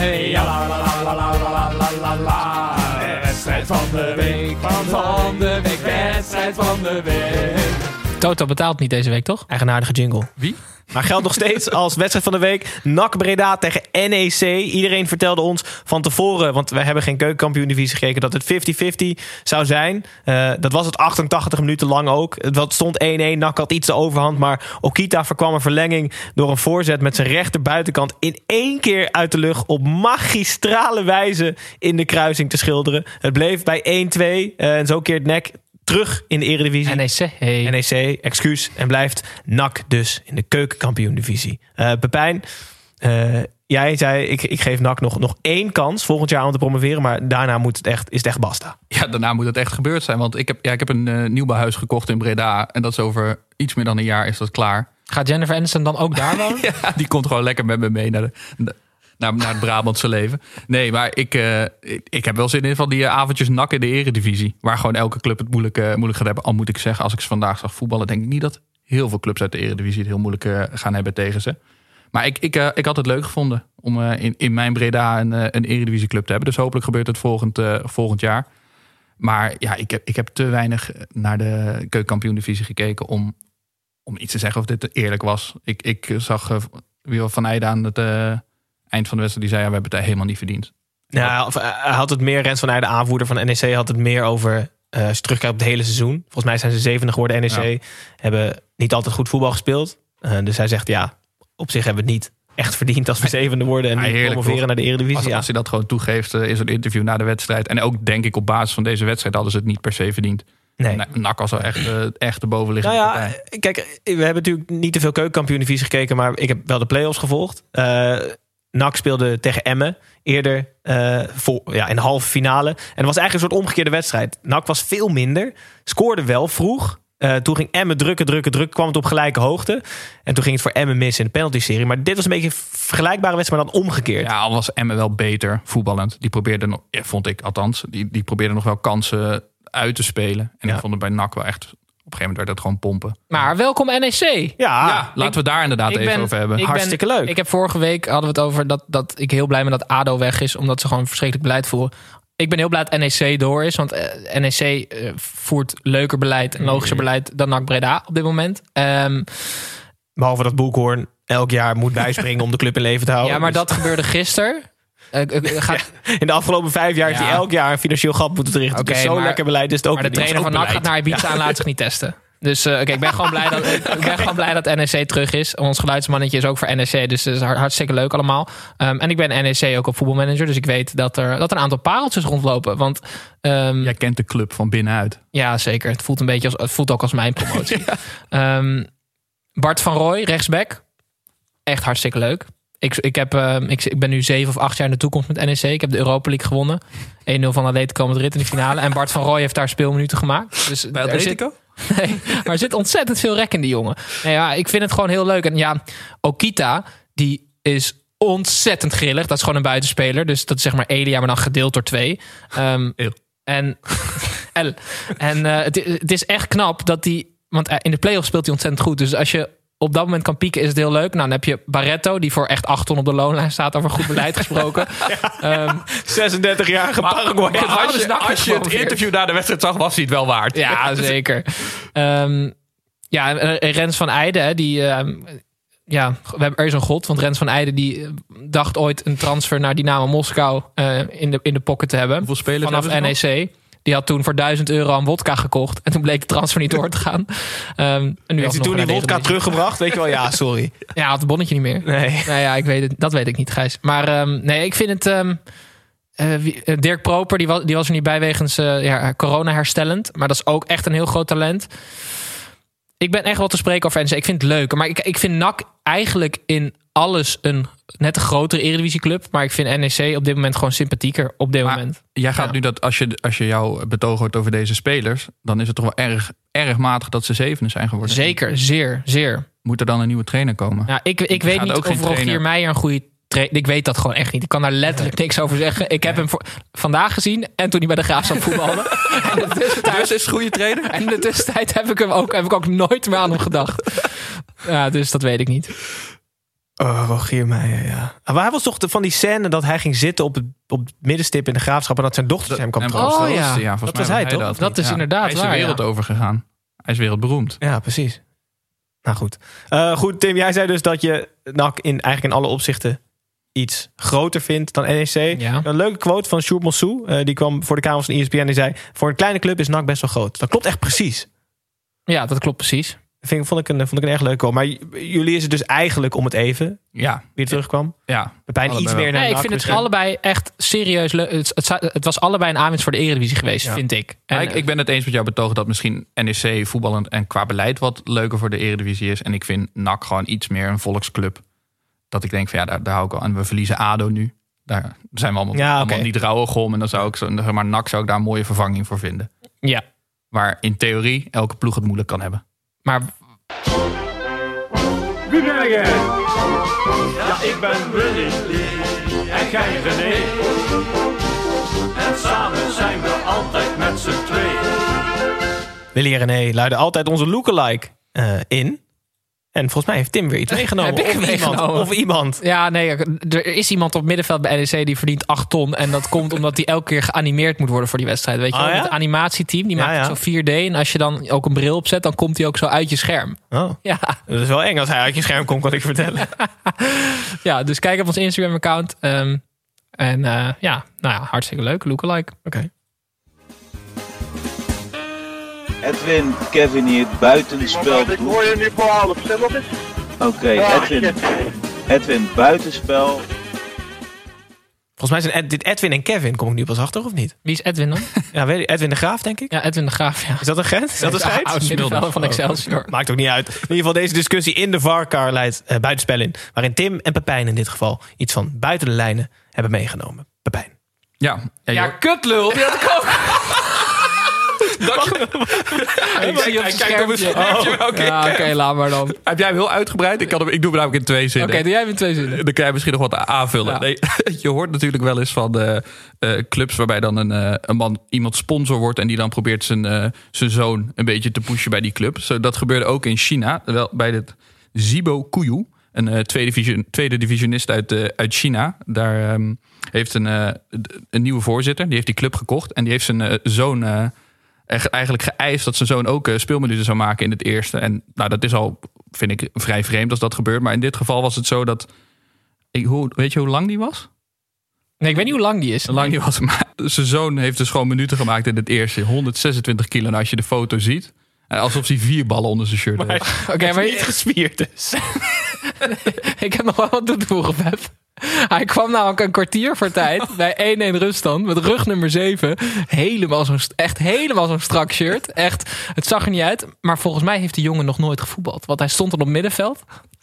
Hey, ja, la, la, la, la, la, la, la, la, la. Wedstrijd van de week, van, van de week, wedstrijd van de week. Toto betaalt niet deze week, toch? Eigenaardige jingle. Wie? Maar geldt nog steeds als wedstrijd van de week. NAC Breda tegen NEC. Iedereen vertelde ons van tevoren, want wij hebben geen keukenkampioen-divisie gekeken, dat het 50-50 zou zijn. Eh, dat was het 88 minuten lang ook. Het stond 1-1. NAC had iets de overhand, maar Okita voorkwam een verlenging door een voorzet met zijn rechter buitenkant in één keer uit de lucht op magistrale wijze in de kruising te schilderen. Het bleef bij 1-2 eh, en zo keert NEC terug in de Eredivisie. NEC. Hey. NEC, excuus. En blijft NAC dus in de keukenkampioen-divisie. Eh Pepijn, eh, jij zei ik, ik geef NAC nog, nog één kans volgend jaar om te promoveren. Maar daarna moet het echt, is het echt basta. Ja, daarna moet het echt gebeurd zijn. Want ik heb, ja, ik heb een eh, nieuwbouwhuis gekocht in Breda. En dat is over iets meer dan een jaar is dat klaar. Gaat Jennifer Aniston dan ook daar wonen? Ja, die komt gewoon lekker met me mee naar, de, naar, het Brabantse leven. Nee, maar ik, eh, ik, heb wel zin in van die eh, avondjes nak in de eredivisie. Waar gewoon elke club het moeilijk, moeilijk gaat hebben. Al moet ik zeggen, als ik ze vandaag zag voetballen... denk ik niet dat heel veel clubs uit de eredivisie het heel moeilijk gaan hebben tegen ze. Maar ik, ik, ik had het leuk gevonden om in, in mijn Breda een, een eredivisieclub te hebben. Dus hopelijk gebeurt het volgend, volgend jaar. Maar ja, ik heb, ik heb te weinig naar de keukenkampioen-divisie gekeken om, om iets te zeggen of dit eerlijk was. Ik, ik zag uh, Wiel van Eijden aan het eind van de wedstrijd. Die zei, ja, we hebben het helemaal niet verdiend. Ja, of, eh, hij had het meer, Rens van Heijden, de aanvoerder van NEC, had het meer over. eh als je terugkijkt op het hele seizoen. Volgens mij zijn ze zevende geworden. NEC hebben niet altijd goed voetbal gespeeld. Eh, dus hij zegt ja, op zich hebben we het niet echt verdiend als we zevende worden en Ja, heerlijk, promoveren toch? naar de Eredivisie. Als, Ja. als hij dat gewoon toegeeft uh, in zo'n interview na de wedstrijd. En ook denk ik op basis van deze wedstrijd hadden ze het niet per se verdiend. Nee. Na- NAC was wel echt, uh, echt de bovenliggende Nou ja, kijk, we hebben natuurlijk niet te veel keukenkampioen-divisie gekeken, maar ik heb wel de play-offs gevolgd. NAC speelde tegen Emmen eerder voor, ja, in de halve finale. En het was eigenlijk een soort omgekeerde wedstrijd. NAC was veel minder, scoorde wel vroeg. Eh, toen ging Emmen drukken, drukken, drukken. Kwam het op gelijke hoogte. En toen ging het voor Emmen mis in de penalty-serie. Maar dit was een beetje een vergelijkbare wedstrijd, maar dan omgekeerd. Ja, al was Emmen wel beter voetballend. Die probeerde nog, ja, vond ik althans, die, die probeerde nog wel kansen uit te spelen. En Ja. ik vond het bij NAC wel echt, een gegeven moment werd het gewoon pompen. Maar welkom NEC. Ja, ja, laten we het daar inderdaad even over hebben. ik Hartstikke leuk. Ik heb vorige week hadden we het over dat, dat ik heel blij ben dat ADO weg is. Omdat ze gewoon verschrikkelijk beleid voeren. Ik ben heel blij dat NEC door is. Want eh, NEC eh, voert leuker beleid en logischer beleid dan NAC Breda op dit moment. Ehm, behalve dat Boekhoorn elk jaar moet bijspringen om de club in leven te houden. ja, maar Dus dat gebeurde gisteren. Eh, eh, gaat, in de afgelopen vijf jaar heeft hij elk jaar een financieel gat moeten richten. Oké, dus zo maar- lekker beleid is het ook maar de trainer van NAC gaat naar. Ibiza en laat zich niet testen. Dus eh, oké, ik ben gewoon blij dat ik ben gewoon blij dat NEC terug is. Ons geluidsmannetje is ook voor NEC, dus dat is hart- hartstikke leuk allemaal. Ehm, en ik ben NEC ook op voetbalmanager, dus ik weet dat er dat er een aantal pareltjes rondlopen. Want ehm, Jij kent de club van binnenuit. ja, zeker. Het voelt een beetje als het voelt ook als mijn promotie. Ehm, Bart van Rooij, rechtsback, echt hartstikke leuk. Ik, ik, heb, ehm, ik, ik ben nu zeven of acht jaar in de toekomst met NEC. Ik heb de Europa League gewonnen. 1-0 van Atletico Madrid in de finale. En Bart van Rooij heeft daar speelminuten gemaakt. Dus Bij zit- Nee, maar er zit ontzettend veel rek in die jongen. Nou ja, ik vind het gewoon heel leuk. En ja, Okita, die is ontzettend grillig. Dat is gewoon een buitenspeler. Dus dat is zeg maar Elia, maar dan gedeeld door twee. Eeuw. en L. en eh, het, het is echt knap dat hij... Want eh, in de play-off speelt hij ontzettend goed. Dus als je op dat moment kan pieken, is het heel leuk. Nou, dan heb je Barretto, die voor echt 8 ton op de loonlijn staat. Over goed beleid gesproken. Ehm, 36-jarige Paraguay. Maar- Als je, NAC als je het interview na de wedstrijd zag, was hij het wel waard. Ja, zeker. Ehm, ja, en en Rens van Eijden, die... ehm, ja, we hebben, er is een god, want Rens van Eijden die eh, dacht ooit een transfer naar Dynamo Moskou eh, in, de, in de pocket te hebben. Hoeveel spelers vanaf NEC. Die had toen voor 1000 euro aan wodka gekocht. En toen bleek de transfer niet door te gaan. Ehm, en nu Heeft hij toen die wodka teruggebracht? Weet je wel, ja, sorry. Ja, had het bonnetje niet meer. Nee. Nou ja, ik weet het, dat weet ik niet, Gijs. Maar ehm, nee, ik vind het... ehm, eh, wie- eh, Dirk Proper, die was, die was er niet bij wegens eh, ja, corona herstellend. Maar dat is ook echt een heel groot talent. Ik ben echt wel te spreken over NEC. Ik vind het leuk. Maar ik, ik vind NAC eigenlijk in alles een net een grotere eredivisieclub. Maar ik vind NEC op dit moment gewoon sympathieker. Op dit Maar moment. Jij gaat Ja. nu dat, als je, als je jouw betoog hoort over deze spelers, dan is het toch wel erg, erg matig dat ze zevende zijn geworden. Zeker, zeer, zeer. Moet er dan een nieuwe trainer komen? Ja, ik, ik Er weet niet of Rogier. Meijer een goede trainer... Ik weet dat gewoon echt niet. Ik kan daar letterlijk niks over zeggen. Ik heb hem voor, vandaag gezien en toen hij bij de Graafschap voetbalde. en, in de tussentijd, Dus is een goede trainer? en in de tussentijd heb ik, hem ook, heb ik ook nooit meer aan hem gedacht. Ja, dus dat weet ik niet. Oh, Rogier Meijer, ja. Maar hij was toch de, van die scène dat hij ging zitten op het, op het middenstip in de graafschap... en dat zijn dochter hem kwam En troosten. Oh, ja. volgens Dat mij was hij, toch? Dat, Dat is inderdaad Hij is de waar, wereld ja. overgegaan. Hij is wereldberoemd. Ja, precies. Nou goed. Eh, goed, Tim, jij zei dus dat je NAC in, eigenlijk in alle opzichten iets groter vindt dan NEC. Ja. Een leuke quote van Sjoerd Mossou. eh, die kwam voor de Kamers van ESPN en die zei... voor een kleine club is NAC best wel groot. Dat klopt echt precies. Ja, dat klopt precies. Vind, vond, ik een, vond ik een erg leuke quote. Maar jullie is het dus eigenlijk om het even, Ja, wie er terugkwam. ja. Pepijn iets meer naar Nee, ik vind het allebei echt serieus leuk. Het, het, was allebei een aanwinst voor de Eredivisie geweest, Ja. vind ik. En, ik, ik ben het eens met jou betogen dat misschien NEC voetballend en qua beleid wat leuker voor de Eredivisie is. En ik vind NAC gewoon iets meer een volksclub. Dat ik denk van ja, daar, daar hou ik wel aan. We verliezen ADO nu. Daar zijn we allemaal, Ja, allemaal niet rauwig om. En dan zou ik zo, zeg maar NAC zou ik daar een mooie vervanging voor vinden. ja, Waar in theorie elke ploeg het moeilijk kan hebben. Maar Wie ben jij? Ja, ik ben Willy. En jij René. En samen zijn we altijd met z'n tweeën. Willy en René luiden altijd onze lookalike eh, in. En volgens mij heeft Tim weer iets meegenomen. Heb ik of, meegenomen? Iemand, of iemand. ja, nee, er is iemand op middenveld bij NEC die verdient 8 ton. En dat komt omdat hij elke keer geanimeerd moet worden voor die wedstrijd. Weet je Oh, wel? ja? Het animatieteam, die Ja, maakt ja. zo 4D. En als je dan ook een bril opzet, dan komt hij ook zo uit je scherm. Oh, Ja, dat is wel eng als hij uit je scherm komt, kan ik vertellen. ja dus kijk op ons Instagram-account. Ehm, en eh, ja, nou ja, hartstikke leuk. Lookalike. Oké. Edwin, Kevin hier, buitenspel. Ik hoor je nu voor half, stem eens. Oké, Edwin. Edwin, buitenspel. Volgens mij zijn Ed- dit Edwin en Kevin. Kom ik nu pas achter of niet? Wie is Edwin dan? Ja, weet je, Edwin de Graaf, denk ik. Ja, Edwin de Graaf. Ja. Is dat een gent? Is dat een? Oud middenvelder van Excelsior. Maakt ook niet uit. In ieder geval, deze discussie in de VAR-car leidt eh, buitenspel in. Waarin Tim en Pepijn in dit geval iets van buiten de lijnen hebben meegenomen. Pepijn. Ja, ja, Ja, kutlul. Die had ik ook. Hij kijkt op het schermpje. schermpje. Oké, Ja, oké, laat maar dan. Oké, Heb jij hem heel uitgebreid? Ik, kan hem, ik doe hem namelijk in twee zinnen. doe jij weer twee zinnen. Dan kan je misschien nog wat aanvullen. Ja. Nee, je hoort natuurlijk wel eens van eh, eh, clubs waarbij dan een, eh, een man iemand sponsor wordt en die dan probeert zijn, zijn zoon een beetje te pushen bij die club. Zo, dat gebeurde ook in China, wel bij het Zibo Kuyu, een tweede, division, tweede divisionist uit, uit China. Daar ehm, heeft een, een nieuwe voorzitter, die heeft die club gekocht en die heeft zijn zoon eigenlijk geëist dat zijn zoon ook eh, speelminuten zou maken in het eerste. En nou, dat is al, vind ik, vrij vreemd als dat gebeurt. Maar in dit geval was het zo dat ik, hoe, weet je hoe lang die was? Nee, ik weet niet hoe lang die is. Hoe lang die was. Maar zijn zoon heeft dus gewoon minuten gemaakt in het eerste. 126 kilo. En als je de foto ziet. eh, Alsof hij vier ballen onder zijn shirt heeft. Oké, maar Niet gespierd dus. ik heb nog wel wat toe te voegen, Pep. Hij kwam namelijk een kwartier voor tijd bij 1-1 ruststand met rug nummer 7. Helemaal zo'n, echt helemaal zo'n strak shirt. Echt, het zag er niet uit. Maar volgens mij heeft die jongen nog nooit gevoetbald. Want hij stond dan op middenveld.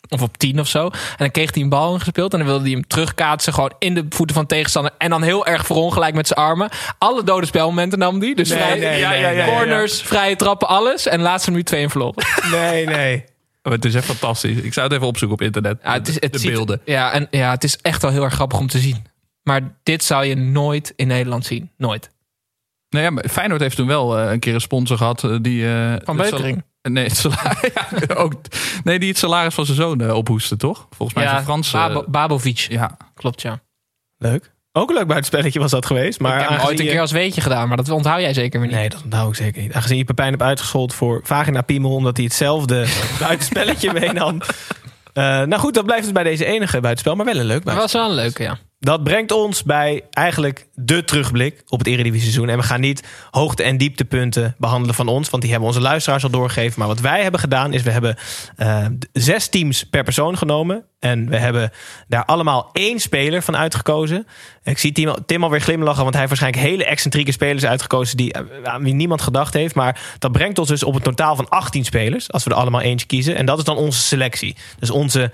Of op 10 of zo. En dan kreeg hij een bal ingespeeld. En dan wilde hij hem terugkaatsen. Gewoon in de voeten van de tegenstander. En dan heel erg verongelijk met zijn armen. Alle dode spelmomenten nam hij. Dus Nee, vrij, nee, nee, nee, nee, corners, vrije trappen, alles. En laatste minuut 2 verloren. Nee, nee. Maar het is echt fantastisch. Ik zou het even opzoeken op internet. Ja, het is, het de ziet- beelden. ja, en, ja, het is echt wel heel erg grappig om te zien. Maar dit zou je nooit in Nederland zien. Nooit. Nou ja, maar Feyenoord heeft toen wel eh, een keer een sponsor gehad. eh, die, eh, Van Beutering. Nee, het salaris, ja, ook, nee, die het salaris van zijn zoon ophoestte, toch? Volgens mij is ja, een Frans. eh, Babo- Babovic. ja, Klopt, ja. Leuk. Ook een leuk buitenspelletje was dat geweest. Maar ik heb hem ooit een keer als weetje gedaan. Maar dat onthoud jij zeker weer niet. Nee, dat onthoud ik zeker niet. Aangezien je Pepijn hebt uitgescholden voor vagina piemel... omdat hij hetzelfde buitenspelletje meenam. Eh, nou goed, dat blijft het bij deze enige buitenspel. Maar wel een leuk Maar buitenspel. was wel een leuke, ja. Dat brengt ons bij eigenlijk de terugblik op het Eredivisie seizoen. En we gaan niet hoogte- en dieptepunten behandelen van ons, want die hebben onze luisteraars al doorgegeven. Maar wat wij hebben gedaan is we hebben eh, zes teams per persoon genomen. En we hebben daar allemaal één speler van uitgekozen. Ik zie Tim, Tim alweer glimlachen, want hij heeft waarschijnlijk hele excentrieke spelers uitgekozen die, eh, aan wie niemand gedacht heeft. Maar dat brengt ons dus op een totaal van 18 spelers, als we er allemaal eentje kiezen. En dat is dan onze selectie. Dus onze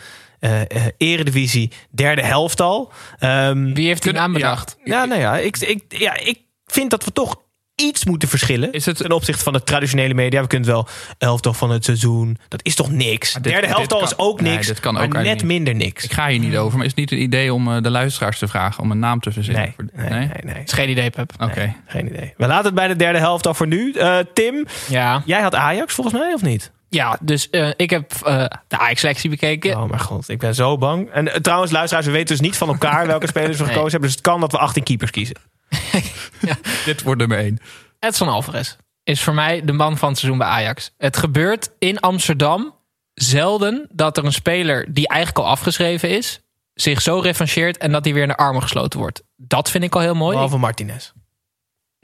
Eredivisie derde helftal. Ehm, Wie heeft die Kunnen- naam ja. bedacht? ja, nou ja ik, ik, ja, ik vind dat we toch iets moeten verschillen. Is het- ten opzichte van de traditionele media. We kunnen wel elftal van het seizoen. Dat is toch niks? dit- Derde dit helftal kan- is ook nee, niks. dit kan maar ook net niet. minder niks. ik ga hier niet over. Maar is het niet een idee om eh, de luisteraars te vragen om een naam te verzinnen? Nee, Voor- nee, nee. nee, is geen idee, Pep. Oké. Nee, geen idee. We laten het bij de derde helftal voor nu. Eh, Tim, Ja. jij had Ajax volgens mij of niet? Ja, dus eh, ik heb eh, de Ajax-selectie bekeken. Oh mijn god, ik ben zo bang. En eh, trouwens, luisteraars, we weten dus niet van elkaar welke spelers we Nee. gekozen hebben. Dus het kan dat we 18 keepers kiezen. Dit wordt nummer één. Edson Alvarez is voor mij de man van het seizoen bij Ajax. Het gebeurt in Amsterdam zelden dat er een speler die eigenlijk al afgeschreven is, zich zo revancheert en dat hij weer in de armen gesloten wordt. Dat vind ik al heel mooi. Behalve Martinez.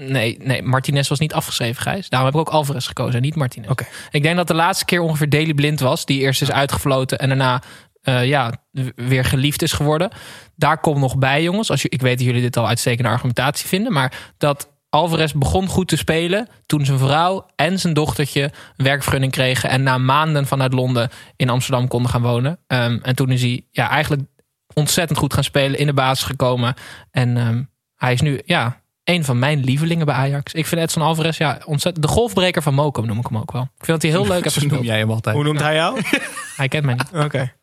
Nee, nee, Martinez was niet afgeschreven, Gijs. Daarom heb ik ook Alvarez gekozen en niet Martinez. Oké. Ik denk dat de laatste keer ongeveer Daley Blind was, die eerst is uitgefloten en daarna eh, ja, weer geliefd is geworden. Daar komt nog bij, jongens. Als je, ik weet dat jullie dit al uitstekende argumentatie vinden, maar dat Alvarez begon goed te spelen toen zijn vrouw en zijn dochtertje een werkvergunning kregen en na maanden vanuit Londen in Amsterdam konden gaan wonen. Ehm, en toen is hij ja, eigenlijk ontzettend goed gaan spelen, in de basis gekomen. En ehm, hij is nu ja, een van mijn lievelingen bij Ajax. Ik vind Edson Alvarez ja, ontzettend de golfbreker van Mokum noem ik hem ook wel. Ik vind dat hij heel leuk heeft noem jij hem altijd. Hoe noemt hij jou? Hij kent mij niet. Oké.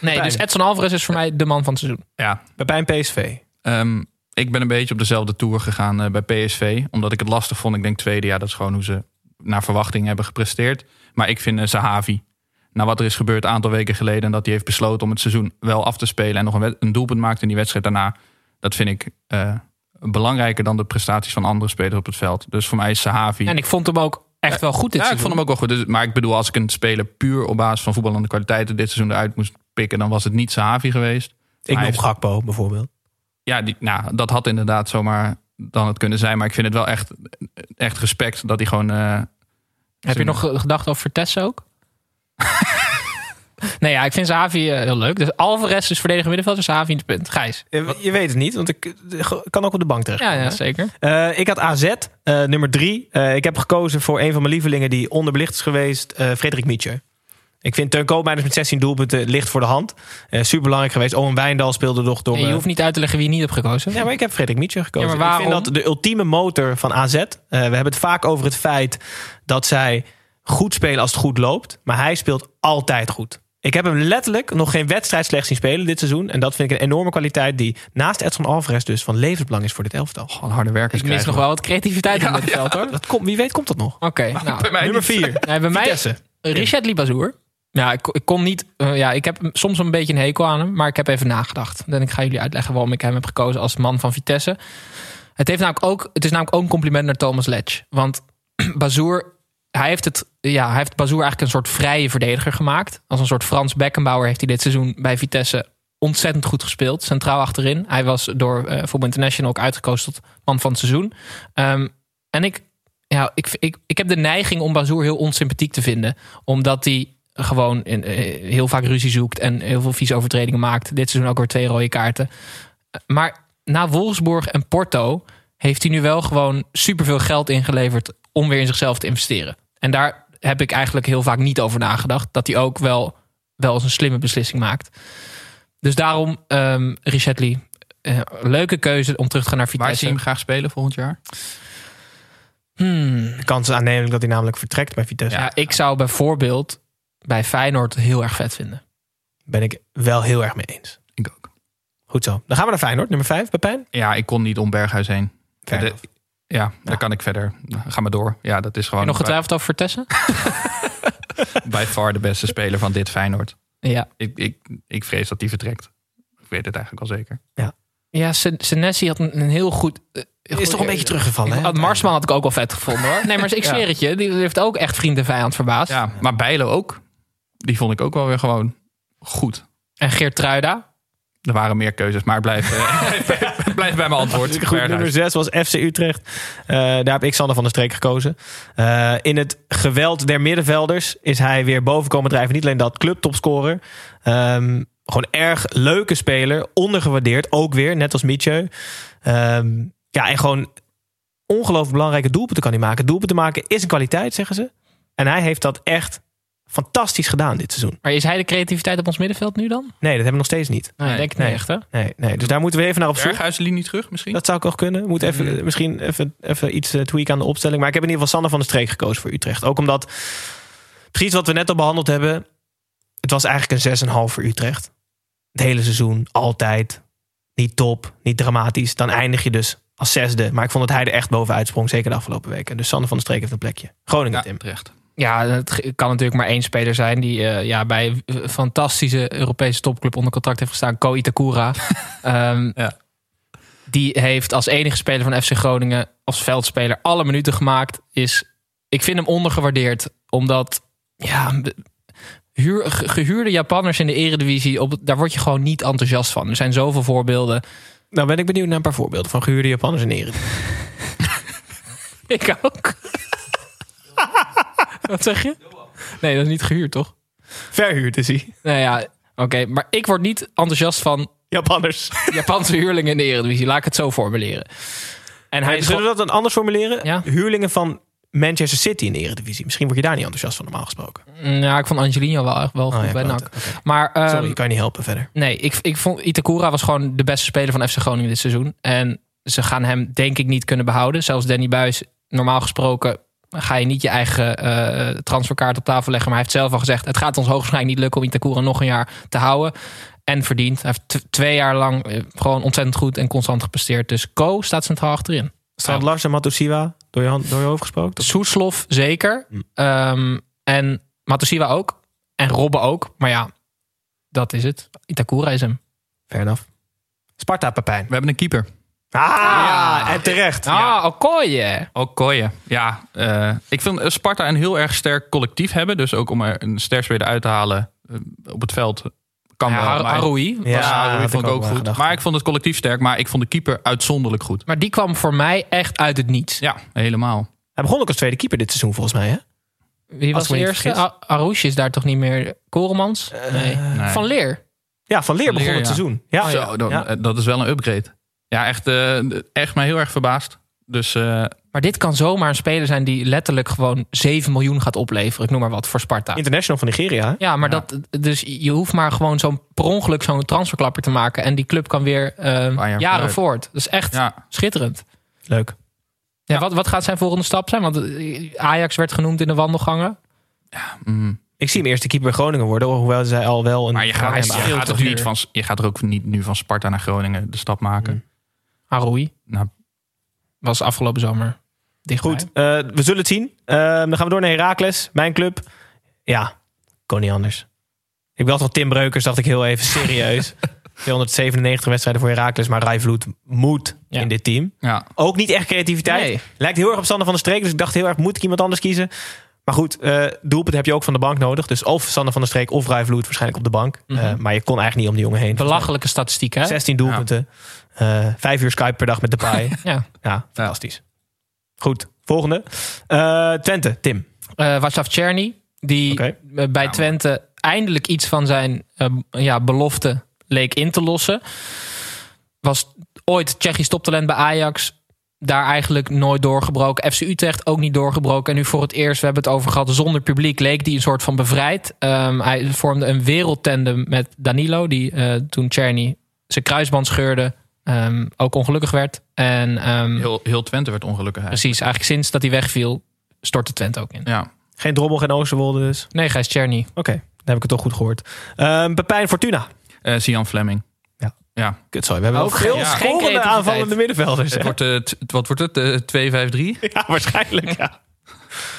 Nee, dus Edson Alvarez is voor mij de man van het seizoen. Ja, Bij PSV. Ehm, ik ben een beetje op dezelfde tour gegaan eh, bij PSV. Omdat ik het lastig vond. Ik denk tweede jaar, dat is gewoon hoe ze naar verwachting hebben gepresteerd. Maar ik vind eh, Sahavi, na wat er is gebeurd een aantal weken geleden... en dat hij heeft besloten om het seizoen wel af te spelen... en nog een, een doelpunt maakt in die wedstrijd daarna... dat vind ik eh, belangrijker dan de prestaties van andere spelers op het veld. Dus voor mij is Sahavi... En ik vond hem ook echt wel goed dit ja, ik vond hem ook wel goed. Dus, maar ik bedoel, als ik een speler puur op basis van voetballende kwaliteiten... dit seizoen eruit moest pikken, dan was het niet Sahavi geweest. Ik noem heeft- Gakpo bijvoorbeeld. Ja, die, nou, dat had inderdaad zomaar dan het kunnen zijn. Maar ik vind het wel echt, echt respect dat hij gewoon... eh, Heb je nog gedacht over Vertessen ook? Nee, ja, ik vind Zavi heel leuk. Dus Alvarez is verdediger middenvelder, Zavi in het punt. Gijs. Eh, Je weet het niet, want ik eh, kan ook op de bank terecht. Ja, ja zeker. Eh, ik had AZ, eh, nummer drie. Eh, ik heb gekozen voor een van mijn lievelingen die onderbelicht is geweest, eh Frederik Mietje. Ik vind Teun Koopmeiners met 16 doelpunten licht voor de hand. Eh Super belangrijk geweest. Owen Wijndal speelde nog door. En je eh, hoeft niet uit te leggen wie je niet hebt gekozen. Ja, maar ik heb Frederik Mietje gekozen. Ja, maar Ik vind dat de ultieme motor van AZ. Eh, we hebben het vaak over het feit dat zij goed spelen als het goed loopt. Maar hij speelt altijd goed. Ik heb hem letterlijk nog geen wedstrijd slecht zien spelen dit seizoen. En dat vind ik een enorme kwaliteit die naast Edson Alvarez dus van levensbelang is voor dit elftal. Gewoon harde werkers Ik mis nog wel wat creativiteit in Ja, dit veld hoor. Dat komt, wie weet komt dat nog. Oké, nou. Nummer niet. 4. Nee, bij mij Vitesse. Richard Libazour. Ja, ik, ik kon niet. eh, ja, ik heb soms een beetje een hekel aan hem, maar ik heb even nagedacht. En ik ga jullie uitleggen waarom ik hem heb gekozen als man van Vitesse. Het, heeft namelijk ook, het is namelijk ook een compliment naar Thomas Letch. Want Bazoer, hij heeft, het, ja, heeft Bazoer eigenlijk een soort vrije verdediger gemaakt. Als een soort Frans Beckenbauer heeft hij dit seizoen bij Vitesse ontzettend goed gespeeld. Centraal achterin. Hij was door eh Voetbal International ook uitgekozen tot man van het seizoen. Ehm, en ik, ja, ik, ik, ik heb de neiging om Bazoer heel onsympathiek te vinden. Omdat hij gewoon in, eh, heel vaak ruzie zoekt en heel veel vieze overtredingen maakt. Dit seizoen ook weer twee rode kaarten. Maar na Wolfsburg en Porto heeft hij nu wel gewoon superveel geld ingeleverd om weer in zichzelf te investeren. En daar heb ik eigenlijk heel vaak niet over nagedacht. Dat hij ook wel, wel eens een slimme beslissing maakt. Dus daarom, ehm Richard Lee, eh, leuke keuze om terug te gaan naar Waar zie je Vitesse. hem graag spelen volgend jaar? Hmm. De kans is aannemelijk dat hij namelijk vertrekt bij Vitesse. Ja, ik zou bijvoorbeeld bij Feyenoord heel erg vet vinden. Ben ik wel heel erg mee eens. Ik ook. Goed zo. Dan gaan we naar Feyenoord. Nummer 5, Pepijn. Ja, ik kon niet om Berghuis heen. De- ja, daar kan ik verder. Ga maar door. Ja, dat is Heb gewoon je nog getwijfeld over Vertessen? bij far de beste speler van dit Feyenoord. ja. Ik, ik, ik vrees dat die vertrekt. Ik weet het eigenlijk al zeker. Ja, Sen- Senesi had een, een heel goed... eh, Is goed- toch een beetje teruggevallen, hè? Had Marsman had ik ook wel vet gevonden hoor. Nee, maar ik Ja. zweer het je. Die heeft ook echt vriend en vijand verbaasd. Ja, maar Bijlo ook. Die vond ik ook wel weer gewoon goed. En Geert Truida. Er waren meer keuzes, maar blijf, eh, blijf bij mijn antwoord. Goed, nummer 6 was FC Utrecht. Eh, daar heb ik Sander van der Streek gekozen. Eh, in het geweld der middenvelders is hij weer boven komen drijven. Niet alleen dat, clubtopscorer. Ehm gewoon erg leuke speler. Ondergewaardeerd, ook weer, net als Mietje. Ehm, ja, en gewoon ongelooflijk belangrijke doelpunten kan hij maken. Doelpunten maken is een kwaliteit, zeggen ze. En hij heeft dat echt fantastisch gedaan dit seizoen. Maar is hij de creativiteit op ons middenveld nu dan? Nee, dat hebben we nog steeds niet. Nee, denk ik niet nee. echt hè? Nee, nee. Dus daar moeten we even naar op zoek. Berghuis linie terug misschien? Dat zou ik nog kunnen. Moet even, Misschien even, even iets eh, tweaken aan de opstelling. Maar ik heb in ieder geval Sander van der Streek gekozen voor Utrecht. Ook omdat, precies wat we net al behandeld hebben... het was eigenlijk een 6,5 voor Utrecht. Het hele seizoen, altijd. Niet top, niet dramatisch. Dan eindig je dus als zesde. Maar ik vond dat hij er echt bovenuit sprong. Zeker de afgelopen weken. Dus Sander van der Streek heeft een plekje. Groningen, ja, Tim. terecht. Ja, het kan natuurlijk maar één speler zijn die eh, ja, bij een fantastische Europese topclub onder contract heeft gestaan. Ko Itakura. Ehm, Ja. Die heeft als enige speler van FC Groningen als veldspeler alle minuten gemaakt. Is, ik vind hem ondergewaardeerd. Omdat ja, huur, gehuurde Japanners in de eredivisie, op, daar word je gewoon niet enthousiast van. Er zijn zoveel voorbeelden. Nou ben ik benieuwd naar een paar voorbeelden van gehuurde Japanners in Eren. Ik ook. Wat zeg je? Nee, dat is niet gehuurd, toch? Verhuurd is hij. Nou ja, oké. maar ik word niet enthousiast van Japanners. Japanse huurlingen in de eredivisie. Laat ik het zo formuleren. En hij is Zullen we dat dan anders formuleren? Ja. Huurlingen van Manchester City in de Eredivisie. Misschien word je daar niet enthousiast van normaal gesproken. Ja, ik vond Angelino wel, echt wel Oh, goed ja, bij. NAC. Maar ehm, Sorry, kan je niet helpen verder. nee, ik, ik vond Itakura was gewoon de beste speler van FC Groningen dit seizoen. En ze gaan hem denk ik niet kunnen behouden. Zelfs Danny Buis, normaal gesproken ga je niet je eigen eh, transferkaart op tafel leggen. Maar hij heeft zelf al gezegd, het gaat ons hoogstwaarschijnlijk niet lukken om Itakura nog een jaar te houden. En verdiend. Hij heeft twee jaar lang eh, gewoon ontzettend goed en constant gepresteerd. Dus Co staat centraal achterin. Staat Lars en Matusiwa door je, hand, door je hoofd gesproken? Soeslof zeker. Hm. Ehm, en Matosiwa ook. En Robben ook. Maar ja, dat is het. Itakura is hem. Fair enough. Sparta, Pepijn. We hebben een keeper. Ah, en terecht. Ah, Okoye. Okoye. Ja, eh, ik vind eh, Sparta een heel erg sterk collectief hebben. Dus ook om er een sterspeler uit te halen eh, op het veld kan Ja, wel. Haroui. Ja, Ja, had vond ik ook goed. gedacht. Maar ik vond het collectief sterk. Maar ik vond de keeper uitzonderlijk goed. Maar die kwam voor mij echt uit het niets. Ja, helemaal. Hij begon ook als tweede keeper dit seizoen volgens mij, hè? Wie was de eerste? Arouche is daar toch niet meer? Koremans? nee. Nee. Van Leer. Ja, van Leer Van begon Leer, het ja. seizoen. Ja, Zo, dan- ja. eh, dat is wel een upgrade. Ja, echt, eh, echt mij heel erg verbaasd. Dus eh, Maar dit kan zomaar een speler zijn die letterlijk gewoon 7 miljoen gaat opleveren. Ik noem maar wat voor Sparta. International van Nigeria. hè? Ja, maar Dat, dus je hoeft maar gewoon zo'n per ongeluk zo'n transferklapper te maken. En die club kan weer eh, jaar jaren vooruit. voort. Dat is echt ja, schitterend. Leuk. Ja, Wat, wat gaat zijn volgende stap zijn? Want eh, Ajax werd genoemd in de wandelgangen. mm. Ik zie hem eerste keeper bij Groningen worden, hoewel zij al wel een... maar je gaat, hij is je, veel gaat duur. niet van, je gaat er ook niet nu van Sparta naar Groningen de stap maken. Mm. Haroui Nou, was afgelopen zomer dichtbij. Goed, eh, we zullen het zien. Eh, dan gaan we door naar Heracles, mijn club. Ja, kon niet anders. Ik belde van Tim Breukers, dacht ik heel even serieus. 297 wedstrijden voor Heracles, maar Rijvloed moet Ja. in dit team. ja. Ook niet echt creativiteit. Nee. Lijkt heel erg op Sander van der Streek, dus ik dacht heel erg, moet ik iemand anders kiezen? Maar goed, eh doelpunt heb je ook van de bank nodig. Dus of Sander van der Streek of Rijvloed waarschijnlijk op de bank. Mhm. Eh, maar je kon eigenlijk niet om die jongen heen. Belachelijke statistiek, hè? 16 doelpunten. Eh, vijf uur Skype per dag met de paai. Ja. ja, fantastisch. Goed, volgende. Eh, Twente, Tim. Eh Václav Czerny, die bij Twente eindelijk iets van zijn eh, ja, belofte leek in te lossen. Was ooit Tsjechisch toptalent bij Ajax. Daar eigenlijk nooit doorgebroken. FC Utrecht ook niet doorgebroken. En nu voor het eerst, we hebben het over gehad, zonder publiek leek die een soort van bevrijd. Ehm, hij vormde een wereldtandem met Danilo, die eh, toen Czerny zijn kruisband scheurde, ehm, ook ongelukkig werd. En ehm, Heel, heel Twente werd ongelukkig. eigenlijk. precies, eigenlijk sinds dat hij wegviel, stortte Twente ook in. Ja. Geen Drommel, geen Oosterwolde dus. Oké, Nee, Gijs Czerny. dan heb ik het toch goed gehoord. Ehm Pepijn Fortuna. Eh, Sian Fleming. Ja. Ja. Kut, sorry. We hebben Ook veel ja. aanvallende middenvelders. Het hè? wordt, t- wat wordt het? Eh, 2-5-3? Ja, waarschijnlijk. Ja.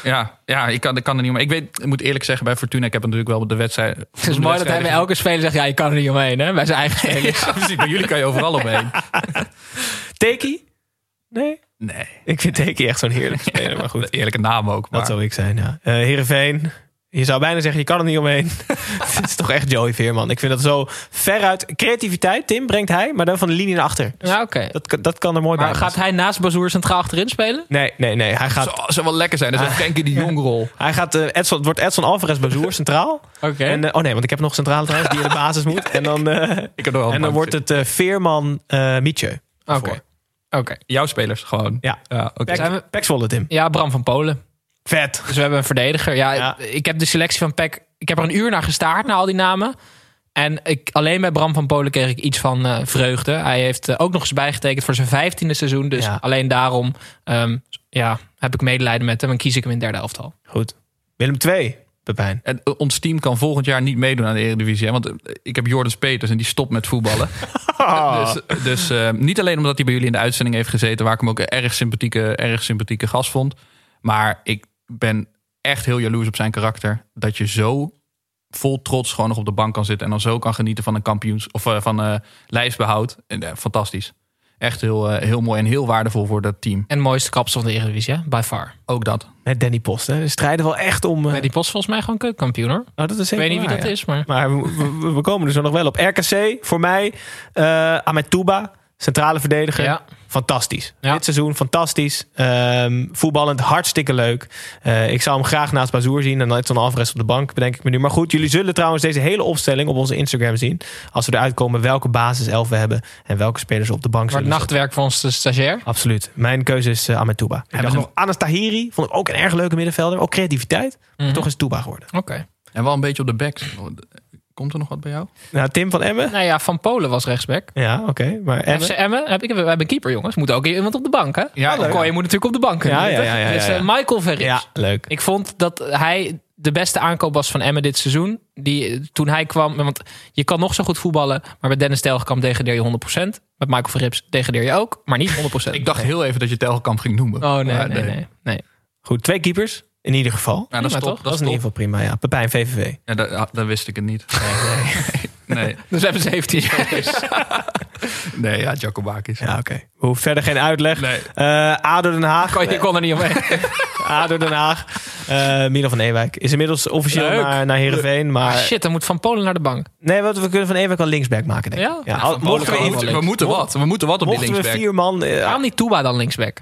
Ja, ja ik, kan, ik kan er niet meer. Ik, weet, ik moet eerlijk zeggen, bij Fortuna, ik heb natuurlijk wel de wedstrijd. Het is mooi dat hij bij elke speler zegt: ja, je kan er niet omheen, hè? Bij zijn eigen spelers. Ja, precies. Bij jullie kan je overal omheen. Teki? Nee? Nee. Ik vind Teki echt zo'n heerlijke speler. Maar goed, Eerlijke naam ook. Maar. dat zou ik zijn, ja. Eh Heerenveen. Je zou bijna zeggen, je kan er niet omheen. Het is toch echt Joey Veerman. Ik vind dat zo veruit... Creativiteit, Tim, brengt hij, maar dan van de linie naar achter. Ja, oké. Dat, kan- dat kan er mooi Maar bij. gaat hij naast Bazoer centraal achterin spelen? Nee, nee, nee. Hij gaat... Zou, zou wel lekker zijn. Dat is een Frenkie de Jong rol. Hij gaat eh, Edson, het wordt Edson Alvarez Bazoer centraal. Oké. En, eh, oh nee, want ik heb nog centrale trouwens die in de basis moet. En dan, eh, Ik heb er wel en dan wordt het eh, Veerman uh, Mietje. Oké. Oké. Jouw spelers gewoon. Ja. ja oké. Zijn we- Pek, Pek Zwolle, Tim. Ja, Bram van Polen. Vet. Dus we hebben een verdediger. Ja, Ja. ik heb de selectie van Peck. Ik heb er een uur naar gestaard, naar al die namen. En ik, alleen bij Bram van Polen kreeg ik iets van eh, vreugde. Hij heeft eh, ook nog eens bijgetekend voor zijn vijftiende seizoen. Dus Ja. alleen daarom ehm, ja, heb ik medelijden met hem en kies ik hem in derde elftal. Goed. Willem 2, Pepijn. En eh, ons team kan volgend jaar niet meedoen aan de Eredivisie. Hè? Want ik heb Jordan Peters en die stopt met voetballen. Dus, dus eh, niet alleen omdat hij bij jullie in de uitzending heeft gezeten... waar ik hem ook een erg sympathieke, erg sympathieke gast vond. Maar ik ben echt heel jaloers op zijn karakter. Dat je zo vol trots gewoon nog op de bank kan zitten... en dan zo kan genieten van een kampioens... of eh, van eh lijfsbehoud. En, eh, fantastisch. Echt heel, heel mooi en heel waardevol voor dat team. En mooiste kapsel van de Eredivisie, hè? by far. Ook dat. Met Danny Post. Hè. We strijden wel echt om... eh, die post volgens mij gewoon keukenkampioen hoor. oh, dat is Ik zeker weet niet wie dat ja. is, maar... Maar we, we- we komen er zo nog wel op. RKC, voor mij, eh Ahmed Touba, centrale verdediger. Ja. Fantastisch. Ja. Dit seizoen fantastisch. Ehm, voetballend hartstikke leuk. Eh, ik zou hem graag naast Bazoer zien. En dan Edson Alvarez op de bank, bedenk ik me nu. Maar goed, jullie zullen trouwens deze hele opstelling op onze Instagram zien. Als we eruit komen welke basiself we hebben. En welke spelers op de bank het nachtwerk van onze stagiair. Absoluut. Mijn keuze is uh, Ahmed Touba. Ik Hebben nog Anas Tahiri. Vond ik ook een erg leuke middenvelder. Ook creativiteit. Maar Mhm. toch is het Touba geworden. Oké. En wel een beetje op de backs. Komt er nog wat bij jou? Nou, Tim van Emmen. Nou ja, Van Polen was rechtsback. Ja, oké. Maar Emmen. FC Emmen, heb ik, we hebben een keeper jongens. Moet ook iemand op de bank hè? Ja, Ja, Kooi moet natuurlijk op de bank kunnen Ja, ja, ja, ja, Dus eh, Michael Verrips. Ja, leuk. Ik vond dat hij de beste aankoop was van Emmen dit seizoen. Die, toen hij kwam, want je kan nog zo goed voetballen, maar met Dennis Telgekamp degradeer je 100%. Met Michael Verrips degradeer je ook, maar niet 100%. Ik dacht heel even dat je Telgekamp ging noemen. Oh nee, nee, nee. nee. Goed, twee keepers. In ieder geval. Ja, dat is Prima, top. toch? Dat is in ieder geval prima, ja. Pepijn, VVV. Ja, dat, ah, dat wist ik het niet. Nee, nee. Dus we hebben 17 spelers. nee ja, Jacobakis. Ja, oké. Hoeven verder geen uitleg. Nee. Eh, ADO Den Haag. Kon, je kon er niet omheen. ADO Den Haag. Eh Milan van Ewijk. Is inmiddels officieel Leuk. naar, naar Heerenveen. Maar Ah, shit, dan moet Van Polen naar de bank. nee, wat, we kunnen van Ewijk al linksback maken, denk ik. Ja? Mochten Polen we, We moeten wat. We moeten wat op die mochten we linksback. vier man... eh, Waarom niet Touba dan linksback?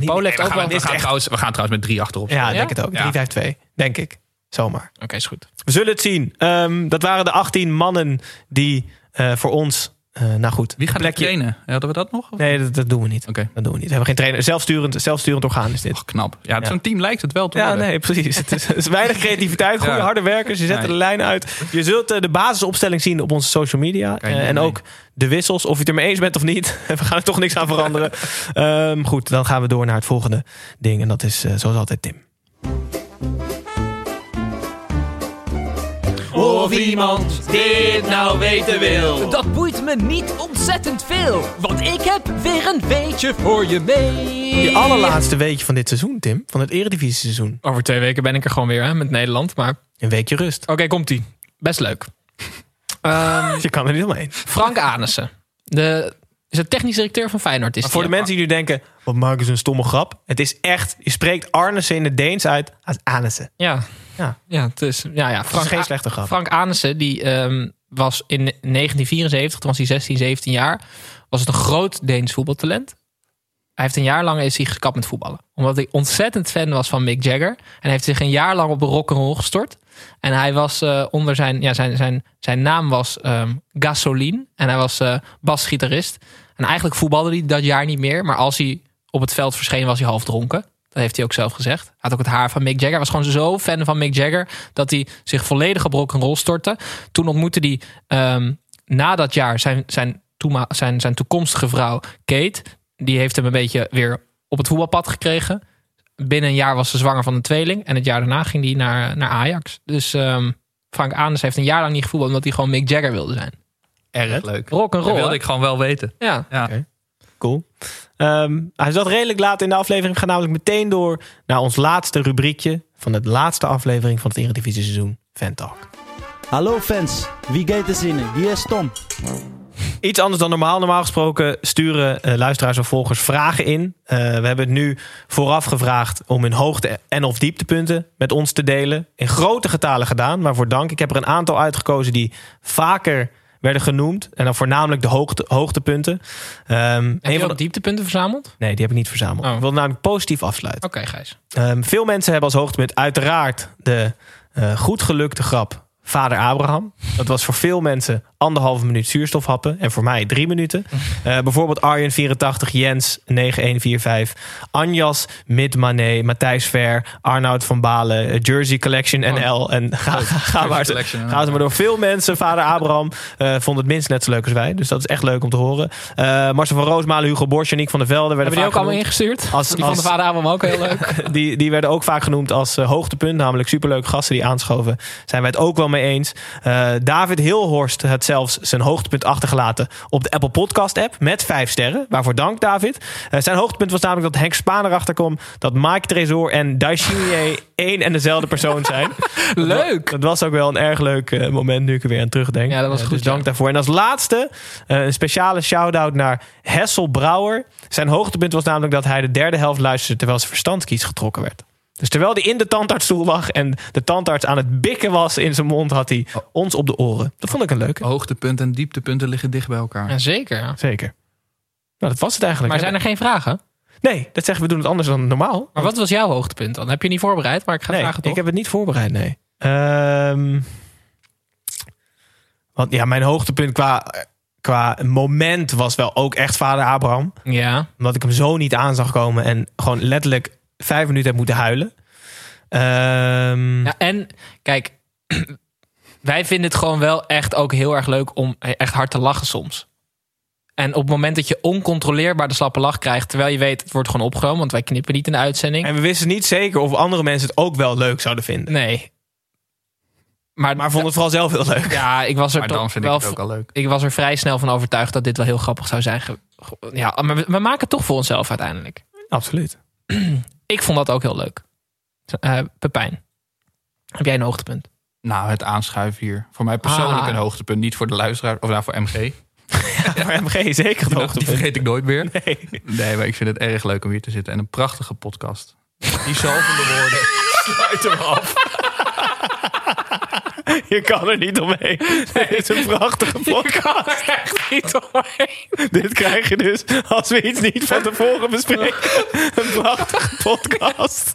Niet- Polen heeft ook we wel... gaan- We gaan, trouwens, we gaan trouwens met drie achterop. ja, denk het ook. Ja. 3-5-2. Denk ik. Zomaar. Oké, is goed. We zullen het zien. Ehm, dat waren de 18 mannen die eh, voor ons... eh, nou goed. Wie gaat er plekje- trainen? Hadden we dat nog? Of- Nee, dat, dat doen we niet. Dat doen we niet. We hebben geen trainer. Zelfsturend, zelfsturend orgaan is dit. Och, knap. Ja, Ja. zo'n team lijkt het wel te Ja, worden. nee, precies. Het is, het is weinig creativiteit, goede Ja. harde werkers. Je zet Nee. de lijn uit. Je zult eh, de basisopstelling zien op onze social media. Eh, en mee. ook de wissels, of je het ermee eens bent of niet. We gaan er toch niks aan veranderen. Ehm, goed, dan gaan we door naar het volgende ding. En dat is zoals altijd Tim. Of iemand dit nou weten wil. Dat boeit me niet ontzettend veel, want ik heb weer een weetje voor je mee. Je allerlaatste weekje van dit seizoen, Tim. Van het eredivisie seizoen. Over twee weken ben ik er gewoon weer hè, met Nederland. Maar Een weekje rust. oké, komt-ie. Best leuk. Ehm, Je kan er niet omheen. Frank Anissen. De, is de technisch directeur van Feyenoord. Is Maar voor de mensen die nu denken, wat maken ze een stomme grap. Het is echt, je spreekt Arnesen in het Deens uit als Anissen. Ja. Ja. Ja, het is, ja, ja. Frank, geen slechte grap. Frank Anissen, die ehm, was in 1974, toen was hij 16, 17 jaar, was het een groot Deens voetbaltalent. Hij heeft een jaar lang is hij gekapt met voetballen. Omdat hij ontzettend fan was van Mick Jagger. En hij heeft zich een jaar lang op de rock'n'roll gestort. En hij was eh, onder zijn, ja, zijn, zijn, zijn naam was ehm Gasoline. En hij was eh basgitarist. En eigenlijk voetbalde hij dat jaar niet meer. Maar als hij op het veld verscheen, was hij half dronken. Dat heeft hij ook zelf gezegd. Hij had ook het haar van Mick Jagger. Hij was gewoon zo fan van Mick Jagger dat hij zich volledig op rock'n'roll stortte. Toen ontmoette hij ehm, na dat jaar zijn, zijn, toema- zijn, zijn toekomstige vrouw Kate. Die heeft hem een beetje weer op het voetbalpad gekregen. Binnen een jaar was ze zwanger van een tweeling. En het jaar daarna ging hij naar, naar Ajax. Dus ehm, Frank Aanes heeft een jaar lang niet gevoetbald omdat hij gewoon Mick Jagger wilde zijn. Erg leuk. Rock Dat wilde ik gewoon wel weten. Ja. Ja. Cool. Ehm, hij zat redelijk laat in de aflevering. We gaan namelijk meteen door naar ons laatste rubriekje van de laatste aflevering van het Eredivisie seizoen, Fan Talk. Hallo fans, wie gaat er zinnen? Hier is Tom. Iets anders dan normaal. Normaal gesproken sturen eh, luisteraars of volgers vragen in. Eh, we hebben het nu vooraf gevraagd om hun hoogte- en of dieptepunten met ons te delen. In grote getalen gedaan, maar voor dank. Ik heb er een aantal uitgekozen die vaker werden genoemd. En dan voornamelijk de hoogte, hoogtepunten. Ehm, Heb je ook de, dieptepunten verzameld? nee, die heb ik niet verzameld. Oh. Ik wil namelijk positief afsluiten. Oké, Gijs. Ehm, veel mensen hebben als hoogtepunt uiteraard de eh, goed gelukte grap Vader Abraham. Dat was voor veel mensen anderhalve minuut zuurstofhappen. En voor mij drie minuten. Eh, bijvoorbeeld Arjen 84, Jens 9145, Anjas Midmané, Matthijs Ver, Arnoud van Balen, eh, Jersey Collection NL. En ga, ga, ga maar, gaan ze maar door. Veel mensen, Vader Abraham, eh vond het minst net zo leuk als wij. Dus dat is echt leuk om te horen. Eh, Marcel van Roosmalen, Hugo Borsch, Janiek van der Velde. werden Hebben die ook allemaal ingestuurd? Als- die van de vader Abraham ook heel leuk. Die, die werden ook vaak genoemd als hoogtepunt. Namelijk superleuke gasten die aanschoven. Zijn wij het ook wel mee eens. Eh, David Hilhorst had zelfs zijn hoogtepunt achtergelaten op de Apple Podcast app met vijf sterren. Waarvoor dank, David. Eh, zijn hoogtepunt was namelijk dat Henk Spaan erachter kwam dat Mike Tresor en Daishimier één en dezelfde persoon zijn. Leuk! Dat was ook wel een erg leuk eh, moment nu ik er weer aan terugdenk. Ja, dat was goed, Dus dank ja. daarvoor. En als laatste een speciale shout-out naar Hessel Brouwer. Zijn hoogtepunt was namelijk dat hij de derde helft luisterde terwijl zijn verstandskies getrokken werd. Dus terwijl hij in de tandartsstoel lag en de tandarts aan het bikken was in zijn mond, had hij ons op de oren. Dat vond ik een leuke. Hoogtepunten en dieptepunten liggen dicht bij elkaar. Ja, zeker. ja. Zeker. Nou, dat was het eigenlijk. Maar zijn er geen vragen? Nee, dat zeggen we doen het anders dan normaal. Maar wat was jouw hoogtepunt dan? Heb je niet voorbereid? Maar ik ga Nee, vragen toch? ik heb het niet voorbereid, nee. Ehm, want ja, mijn hoogtepunt qua, qua moment was wel ook echt vader Abraham. Ja. Omdat ik hem zo niet aan zag komen en gewoon letterlijk vijf minuten heb moeten huilen. Ehm, ja. En kijk, wij vinden het gewoon wel echt ook heel erg leuk om echt hard te lachen soms. En op het moment dat je oncontroleerbaar de slappe lach krijgt, terwijl je weet het wordt gewoon opgenomen, want wij knippen niet in de uitzending. En we wisten niet zeker of andere mensen het ook wel leuk zouden vinden. Nee. Maar, Maar vonden het vooral zelf heel leuk. Ja, ik was er Maar dan toch vind ik wel, het ook al leuk. Ik was er vrij snel van overtuigd dat dit wel heel grappig zou zijn. Ja, maar we, we maken het toch voor onszelf uiteindelijk. Absoluut. Ik vond dat ook heel leuk. Eh Pepijn, heb jij een hoogtepunt? Nou, het aanschuiven hier. Voor mij persoonlijk Ah. een hoogtepunt. Niet voor de luisteraar, of nou voor MG. Maar MG zeker het Die, die hoogtepunt. vergeet ik nooit meer. Nee. Nee, maar ik vind het erg leuk om hier te zitten. En een prachtige podcast. Die zalvende woorden. Sluit hem af. Je kan er niet omheen. Dit is een prachtige podcast. echt niet omheen. Dit krijg je dus als we iets niet van tevoren bespreken. Een prachtige podcast.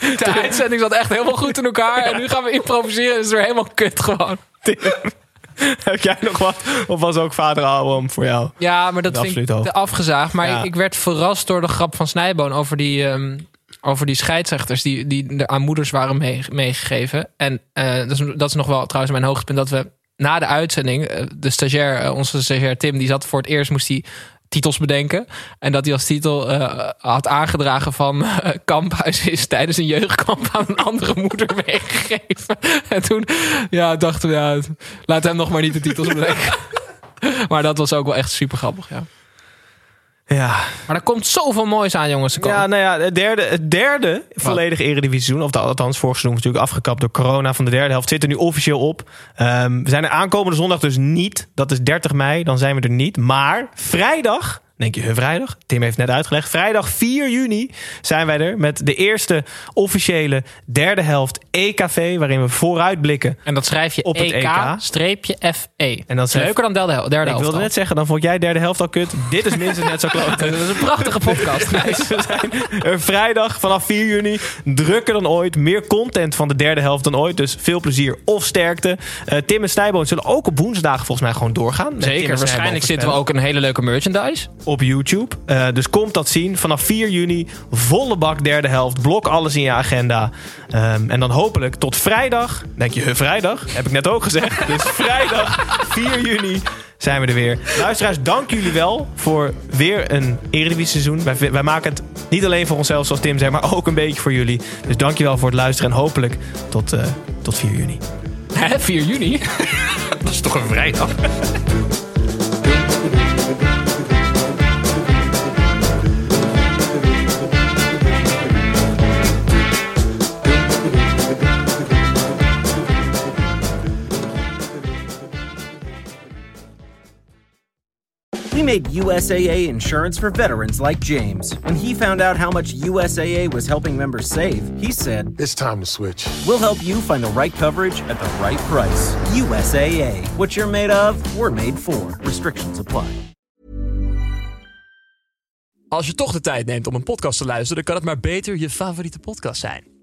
De uitzending zat echt helemaal goed in elkaar. En nu gaan we improviseren en is het weer helemaal kut gewoon. Tim, heb jij nog wat? Of was ook vader Abraham voor jou? Ja, maar dat De vind ik te afgezaagd. Maar Ja. ik, ik werd verrast door de grap van Snijboon over die, ehm, over die scheidsrechters die, die aan moeders waren mee- meegegeven. En eh, dat, is, dat is nog wel trouwens mijn hoogtepunt dat we na de uitzending, eh, de stagiair, eh, onze stagiair Tim, die zat voor het eerst, moest hij titels bedenken. En dat hij als titel had aangedragen van Kamphuis is tijdens een jeugdkamp aan een andere moeder meegegeven. En toen ja, dachten we, ja, laat hem nog maar niet de titels bedenken. Maar dat was ook wel echt super grappig, ja. Ja. Maar er komt zoveel moois aan, jongens. Ja, nou ja, het derde, het derde volledige eredivisie. Of althans, vorig seizoen natuurlijk afgekapt door corona van de derde helft. Zit er nu officieel op. Ehm, we zijn er aankomende zondag dus niet. Dat is 30 mei, dan zijn we er niet. Maar vrijdag, denk je, vrijdag? Tim heeft net uitgelegd. Vrijdag 4 juni zijn wij er met de eerste officiële derde helft EKV. Waarin we vooruitblikken. En dat schrijf je Op het EK. EK-FE. En dat is Leuker dan derde, Ik helft. wilde al. net zeggen, dan vond jij derde helft al kut. Dit is minstens net zo kloot. Dat is een prachtige podcast. We zijn er vrijdag vanaf 4 juni. Drukker dan ooit. Meer content van de derde helft dan ooit. Dus veel plezier of sterkte. Eh, Tim en Snijboon zullen ook op woensdag volgens mij gewoon doorgaan. Zeker, waarschijnlijk zitten we ook een hele leuke merchandise. Op YouTube. Eh, dus komt dat zien. Vanaf 4 juni volle bak derde helft. Blok alles in je agenda. Ehm, en dan hopelijk tot vrijdag. Denk je, huh, vrijdag? Heb ik net ook gezegd. Dus vrijdag 4 juni zijn we er weer. Luisteraars, dank jullie wel voor weer een Eredivisie seizoen. Wij, wij maken het niet alleen voor onszelf, zoals Tim zei, maar ook een beetje voor jullie. Dus dank je wel voor het luisteren en hopelijk tot, eh, tot 4 juni. Hè, 4 juni? Dat is toch een vrijdag? Made USAA insurance for veterans like James. When he found out how much USAA was helping members save, he said, It's time to switch. We'll help you find the right coverage at the right price. USAA. What you're made of, we're made for. Restrictions apply. Als je toch de tijd neemt om een podcast te luisteren, dan kan het maar beter je favoriete podcast zijn.